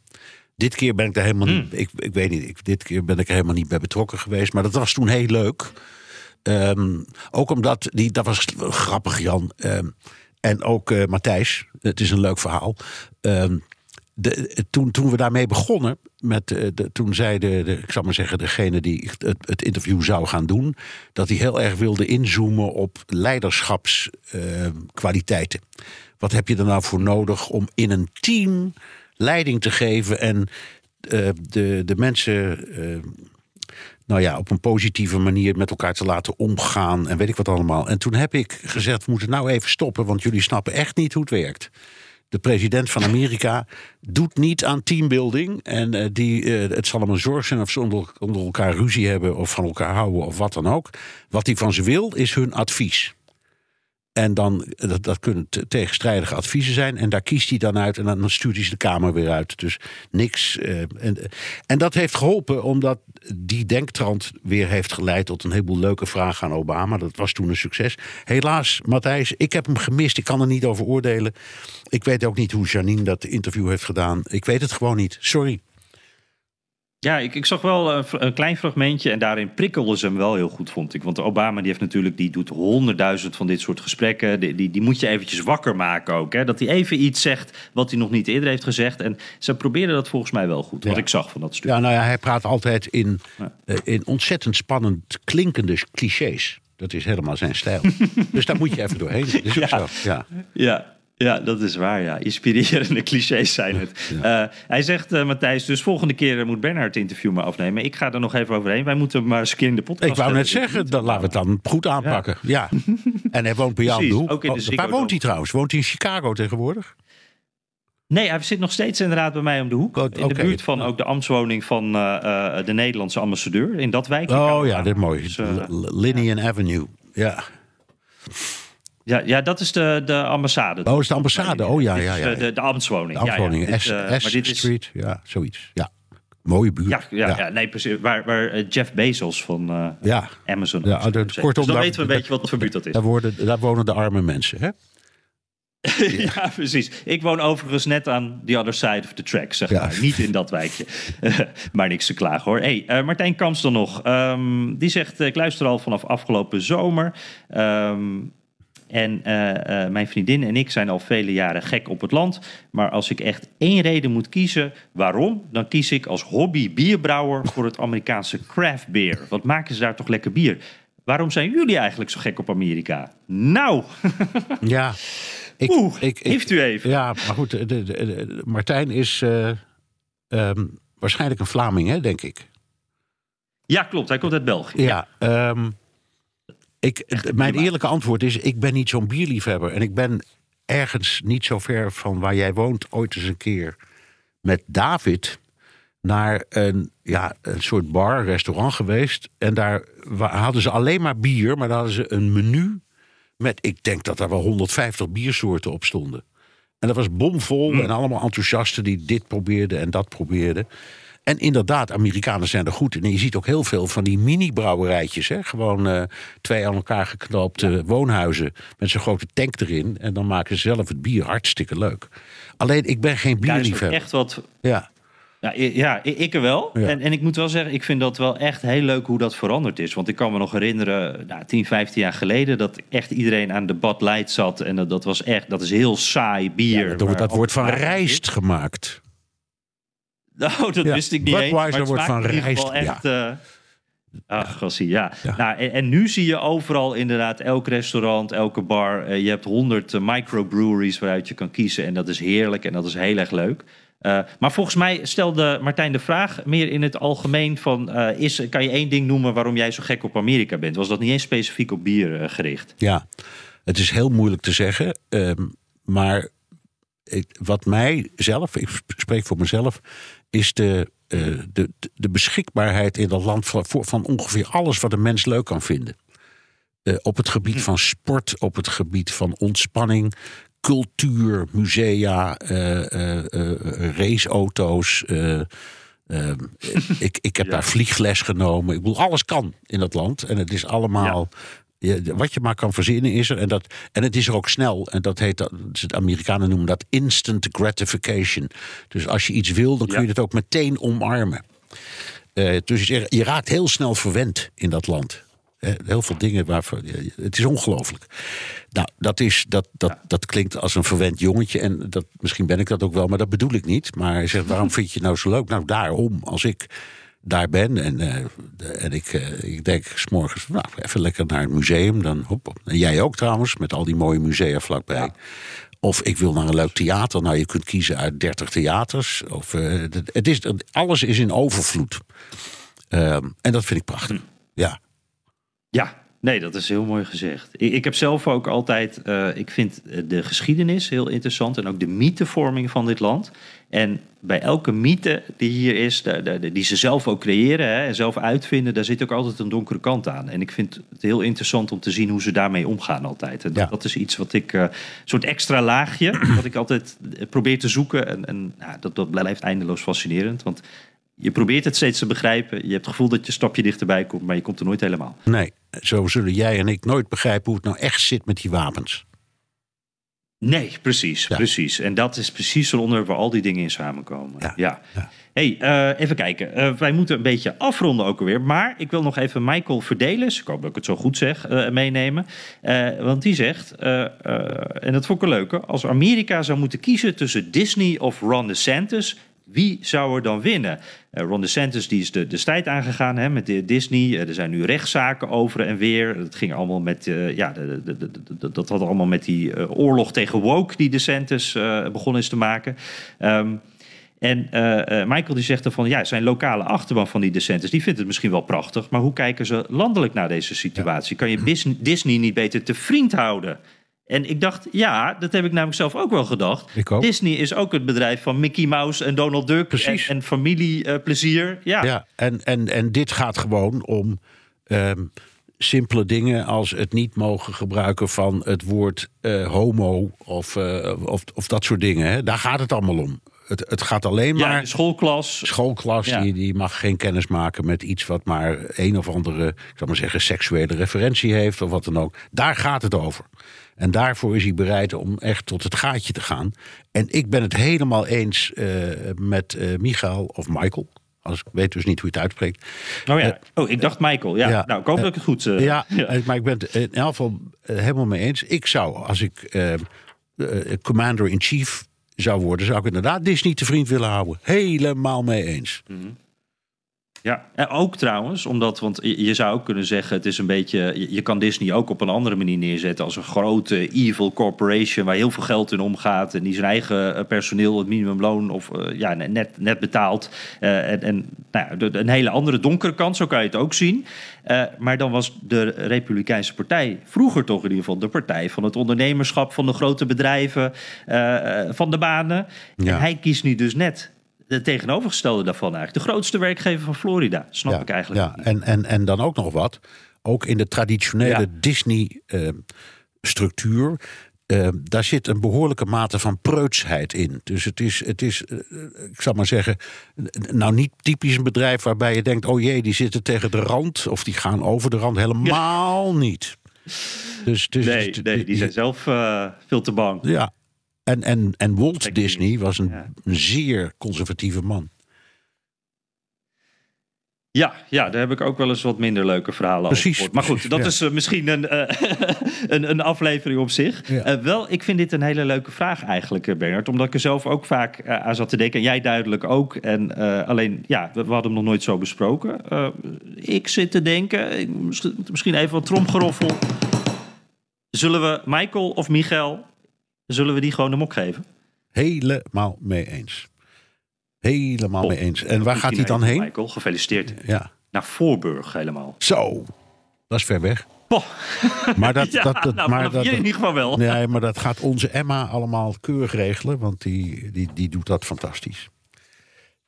Dit keer ben ik daar helemaal Hmm. niet. Ik, ik weet niet, ik, dit keer ben ik er helemaal niet bij betrokken geweest. Maar dat was toen heel leuk. Um, ook omdat, die, dat was grappig, Jan. Um, en ook uh, Matthijs, het is een leuk verhaal. Um, de, toen, toen we daarmee begonnen, met, uh, de, toen zei de, ik zal maar zeggen, degene die het, het, interview zou gaan doen, dat hij heel erg wilde inzoomen op leiderschapskwaliteiten. Wat heb je er nou voor nodig om in een team leiding te geven en uh, de, de mensen nou ja, op een positieve manier met elkaar te laten omgaan en weet ik wat allemaal. En toen heb ik gezegd, we moeten nou even stoppen, want jullie snappen echt niet hoe het werkt. De president van Amerika doet niet aan teambuilding. En uh, die, uh, het zal hem een zorg zijn of ze onder, onder elkaar ruzie hebben of van elkaar houden of wat dan ook. Wat hij van ze wil, is hun advies. En dan, dat, dat kunnen tegenstrijdige adviezen zijn. En daar kiest hij dan uit. En dan stuurt hij ze de Kamer weer uit. Dus niks. Uh, en, en dat heeft geholpen, omdat die denktrand weer heeft geleid tot een heleboel leuke vragen aan Obama. Dat was toen een succes. Helaas, Matthijs, ik heb hem gemist. Ik kan er niet over oordelen. Ik weet ook niet hoe Janine dat interview heeft gedaan. Ik weet het gewoon niet. Sorry. Ja, ik, ik zag wel een, een, klein fragmentje en daarin prikkelden ze hem wel heel goed, vond ik. Want Obama die heeft natuurlijk, die doet honderdduizend van dit soort gesprekken. Die, die, die moet je eventjes wakker maken ook. Hè? Dat hij even iets zegt wat hij nog niet eerder heeft gezegd. En ze probeerden dat volgens mij wel goed, wat ja. ik zag van dat stuk. Ja, nou ja, hij praat altijd in, ja. uh, in ontzettend spannend klinkende clichés. Dat is helemaal zijn stijl. dus daar moet je even doorheen. Dat is ook ja. zo. Ja. ja. Ja, dat is waar, ja. Inspirerende clichés zijn het. Ja. Uh, hij zegt, uh, Matthijs, dus volgende keer moet Bernard het interview maar afnemen. Ik ga er nog even overheen. Wij moeten maar eens een keer in de podcast... Ik wou net zeggen, dan laten we het dan goed aanpakken. Ja. ja. en hij woont bij jou Precies, de hoek. ook in de oh, waar woont hij trouwens? Woont hij in Chicago tegenwoordig? Nee, hij zit nog steeds inderdaad bij mij om de hoek. In de buurt van ook de ambtswoning van uh, de Nederlandse ambassadeur. In dat wijkje. Oh ja, dat is mooi. Dus, Avenue. Ja. Ja, ja, dat is de, de ambassade. Oh, is de ambassade? Oh ja, ja, ja. De, de, de ambtswoning. De ambtswoning, ja, ja. S, Dit, uh, S dit is... Street, ja, zoiets. Ja, mooie buurt. Ja, ja, ja. nee, precies. Waar, waar uh, Jeff Bezos van uh, ja. Amazon... Ja, de, kortom, dus dan daar, weten we een beetje wat voor buurt dat is. Daar, worden, daar wonen de arme mensen, hè? ja, precies. Ik woon overigens net aan the other side of the track, zeg Ja. maar. Niet in dat wijkje. maar niks te klagen, hoor. Hey, uh, Martijn Kamps dan nog. Um, die zegt, ik luister al vanaf afgelopen zomer. Um, en uh, uh, mijn vriendin en ik zijn al vele jaren gek op het land. Maar als ik echt één reden moet kiezen waarom, dan kies ik als hobby bierbrouwer voor het Amerikaanse craft beer. Wat maken ze daar toch lekker bier? Waarom zijn jullie eigenlijk zo gek op Amerika? Nou, Ja. Ik, Oeh, heeft u even. Ja, maar goed, de, de, de- Martijn is eh, ehm, waarschijnlijk een Vlaming, hè, denk ik. ja klopt, hij komt uit België. Ja, ehm, Ik, mijn eerlijke antwoord is: ik ben niet zo'n bierliefhebber. En ik ben ergens niet zo ver van waar jij woont, ooit eens een keer met David naar een, ja, een soort bar, restaurant geweest. En daar hadden ze alleen maar bier, maar daar hadden ze een menu met, ik denk dat daar wel 150 biersoorten op stonden. En dat was bomvol en allemaal enthousiasten die dit probeerden en dat probeerden. En inderdaad, Amerikanen zijn er goed in. En je ziet ook heel veel van die mini-brouwerijtjes. Hè? Gewoon eh, twee aan elkaar geknoopte woonhuizen met zo'n grote tank erin. En dan maken ze zelf het bier hartstikke leuk. Alleen, ik ben geen bierliefhebber. echt wat Ja, Ja, ja ik er wel. Ja. En, en ik moet wel zeggen, ik vind dat wel echt heel leuk hoe dat veranderd is. Want ik kan me nog herinneren, nou, 10, 15 jaar geleden, dat echt iedereen aan de Bud Light zat. En dat, dat was echt, dat is heel saai bier. dat, dat wordt van rijst gemaakt. Zit. Nou, dat Ja, wist ik niet eens. Maar wordt van in ieder geval rijst, eh, Ach, gossie, ja. Ja. Nou, en, en nu zie je overal inderdaad elk restaurant, elke bar. eh, je hebt honderd eh, microbreweries waaruit je kan kiezen. En dat is heerlijk en dat is heel erg leuk. Maar volgens mij stelde Martijn de vraag meer in het algemeen van... is, kan je één ding noemen waarom jij zo gek op Amerika bent? Was dat niet eens specifiek op bier gericht? Ja, het is heel moeilijk te zeggen. ehm, maar ik, wat mij zelf, ik spreek voor mezelf, is de, eh, de, de beschikbaarheid in dat land van, ongeveer alles wat een mens leuk kan vinden. Eh, op het gebied van sport, op het gebied van ontspanning, cultuur, musea, eh, raceauto's. ik, ik heb daar vliegles genomen. Ik bedoel, alles kan in dat land. En het is allemaal. Ja, wat je maar kan verzinnen is er. En, dat, en het is er ook snel. En dat heet, dat, de Amerikanen noemen dat instant gratification. Dus als je iets wil, dan kun je Ja. het ook meteen omarmen. Eh, dus je, je raakt heel snel verwend in dat land. Heel veel dingen waarvan. Het is ongelooflijk. Nou, dat, is, dat, dat, dat klinkt als een verwend jongetje. En dat, misschien ben ik dat ook wel, maar dat bedoel ik niet. Maar hij zegt: waarom vind je het nou zo leuk? Nou, daarom. Als ik daar ben en, eh, de- en ik, eh, ik denk s'morgens, nou, even lekker naar het museum. Dan, hop. En jij ook trouwens, met al die mooie musea vlakbij. Of ik wil naar een leuk theater. Nou, je kunt kiezen uit 30 theaters. Of, eh, het- is, alles is in overvloed. Ehm, en dat vind ik prachtig. Ja, Ja, nee, dat is heel mooi gezegd. Ik, ik heb zelf ook altijd, ik vind de geschiedenis heel interessant en ook de mythevorming van dit land. En bij elke mythe die hier is, die ze zelf ook creëren hè, en zelf uitvinden, daar zit ook altijd een donkere kant aan. En ik vind het heel interessant om te zien hoe ze daarmee omgaan altijd. En dat, Ja. dat is iets wat ik, eh, een soort extra laagje, wat ik altijd eh, probeer te zoeken. En, en nou, dat, dat blijft eindeloos fascinerend, want je probeert het steeds te begrijpen. Je hebt het gevoel dat je een stapje dichterbij komt, maar je komt er nooit helemaal. nee, zo zullen jij en ik nooit begrijpen hoe het nou echt zit met die wapens. Nee, precies, Ja. precies. En dat is precies zo'n onderwerp waar al die dingen in samenkomen. Ja, Ja. ja. hey, eh, even kijken. Eh, wij moeten een beetje afronden ook alweer. Maar ik wil nog even Michael Verdelis, ik hoop dat ik het zo goed zeg, eh, meenemen. Want die zegt, en dat vond ik een leuke... als Amerika zou moeten kiezen tussen Disney of Ron DeSantis... Wie zou er dan winnen? Eh, Ron DeSantis die is de, de strijd aangegaan hè, met de Disney. Eh, er zijn nu rechtszaken over en weer. Het ging allemaal met, eh, ja, de, de, dat had allemaal met die oorlog tegen woke die DeSantis begonnen is te maken. Ehm, en Michael die zegt ervan, ja, zijn lokale achterban van die DeSantis, die vindt het misschien wel prachtig, maar hoe kijken ze landelijk naar deze situatie? Kan je Dis- Disney niet beter te vriend houden? En ik dacht, ja, dat heb ik namelijk zelf ook wel gedacht. Ik ook. Disney is ook het bedrijf van Mickey Mouse en Donald Duck Precies. en, en familieplezier. ja. Ja, en, en, en dit gaat gewoon om ehm, simpele dingen als het niet mogen gebruiken van het woord eh, homo of, eh, of, of dat soort dingen. Hè. Daar gaat het allemaal om. Het, het gaat alleen Ja, maar. de schoolklas. schoolklas Ja. die, die mag geen kennis maken met iets wat maar een of andere, ik zal maar zeggen, seksuele referentie heeft of wat dan ook. Daar gaat het over. En daarvoor is hij bereid om echt tot het gaatje te gaan. En ik ben het helemaal eens eh, met eh Michael of Michael. Als ik weet dus niet hoe je het uitspreekt. Oh ja, oh, ik dacht Michael. Ja, ja. nou, ik hoop Eh, dat ik het goed... eh, ja, eh, maar ik ben het in elk geval eh, helemaal mee eens. Ik zou, als ik eh, eh, commander-in-chief zou worden, zou ik inderdaad Disney te vriend willen houden. Helemaal mee eens. Ja, en ook trouwens, omdat, want je zou ook kunnen zeggen, het is een beetje, je kan Disney ook op een andere manier neerzetten als een grote evil corporation waar heel veel geld in omgaat en die zijn eigen eh, personeel het minimumloon of uh, ja, net, net betaalt. Uh, en en nou ja, een hele andere donkere kant, zo kan je het ook zien. Uh, maar dan was de Republikeinse Partij vroeger toch in ieder geval de partij van het ondernemerschap, van de grote bedrijven, van de banen. Ja. En hij kiest nu dus net de tegenovergestelde daarvan eigenlijk. De grootste werkgever van Florida, snap ja, ik eigenlijk. Ja, en, en, en dan ook nog wat. Ook in de traditionele ja. Disney-structuur. Uh, uh, daar zit een behoorlijke mate van preutsheid in. Dus het is, het is uh, ik zal maar zeggen, nou niet typisch een bedrijf waarbij je denkt: oh jee, die zitten tegen de rand of die gaan over de rand. Helemaal ja. niet. Dus, dus, nee, nee, die zijn zelf veel te bang. Ja, en, en, en Walt Disney was een, ja. een, zeer conservatieve man. Ja, ja, daar heb ik ook wel eens wat minder leuke verhalen precies, over. Maar goed, precies, dat ja. is uh, misschien een, uh, een, een, aflevering op zich. Ja. Uh, wel, ik vind dit een hele leuke vraag eigenlijk, Bernard. Omdat ik er zelf ook vaak aan zat te denken. En jij duidelijk ook. En alleen, ja, we, we, hadden hem nog nooit zo besproken. ik zit te denken, misschien even wat tromgeroffel. Zullen we Michael of Michael Zullen we die gewoon de mok geven? Helemaal mee eens. Helemaal mee eens. En waar gaat hij dan heen? Michael, gefeliciteerd. Ja. Naar Voorburg helemaal. Zo, dat is ver weg. Poh. Maar dat, ja, dat, dat, nou, maar dat, in ieder geval wel. Nee, maar dat gaat onze Emma allemaal keurig regelen, want die, die, die doet dat fantastisch.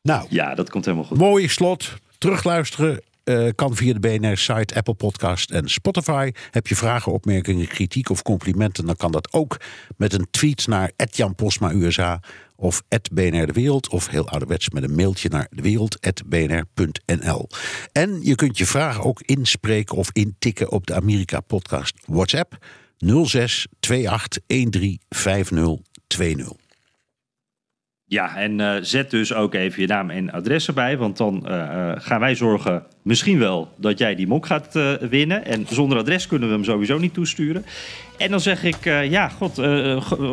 Nou, ja, dat komt helemaal goed. Mooie slot. Terugluisteren uh, kan via de BNR-site, Apple Podcast en Spotify. Heb je vragen, opmerkingen, kritiek of complimenten... dan kan dat ook met een tweet naar Jan Posma USA of BNR De Wereld... of heel ouderwets met een mailtje naar dewereld.bnr.nl. En je kunt je vragen ook inspreken of intikken op de Amerika-podcast WhatsApp... 06 28 13 50 20. Ja, en uh, zet dus ook even je naam en adres erbij. Want dan uh, gaan wij zorgen misschien wel dat jij die mok gaat uh, winnen. En zonder adres kunnen we hem sowieso niet toesturen. En dan zeg ik, ja, god,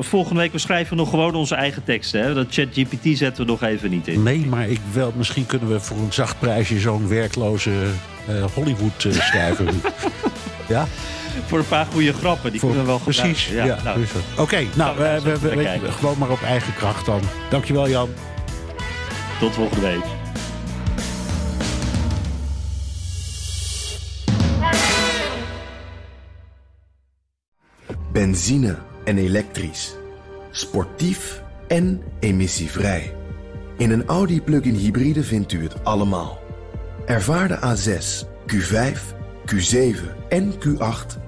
volgende week we schrijven nog gewoon onze eigen teksten. Hè? Dat ChatGPT zetten we nog even niet in. Nee, maar ik wel, misschien kunnen we voor een zacht prijsje zo'n werkloze Hollywood schrijver. ja? Voor een paar goede grappen. Die voor, kunnen we wel Precies, gebruiken. ja. ja nou. Oké, okay, nou, we, we, we, we, gewoon maar op eigen kracht dan. Dankjewel Jan. Tot volgende week. Benzine en elektrisch. Sportief en emissievrij. In een Audi plug-in hybride vindt u het allemaal. Ervaar de A6, Q5, Q7 en Q8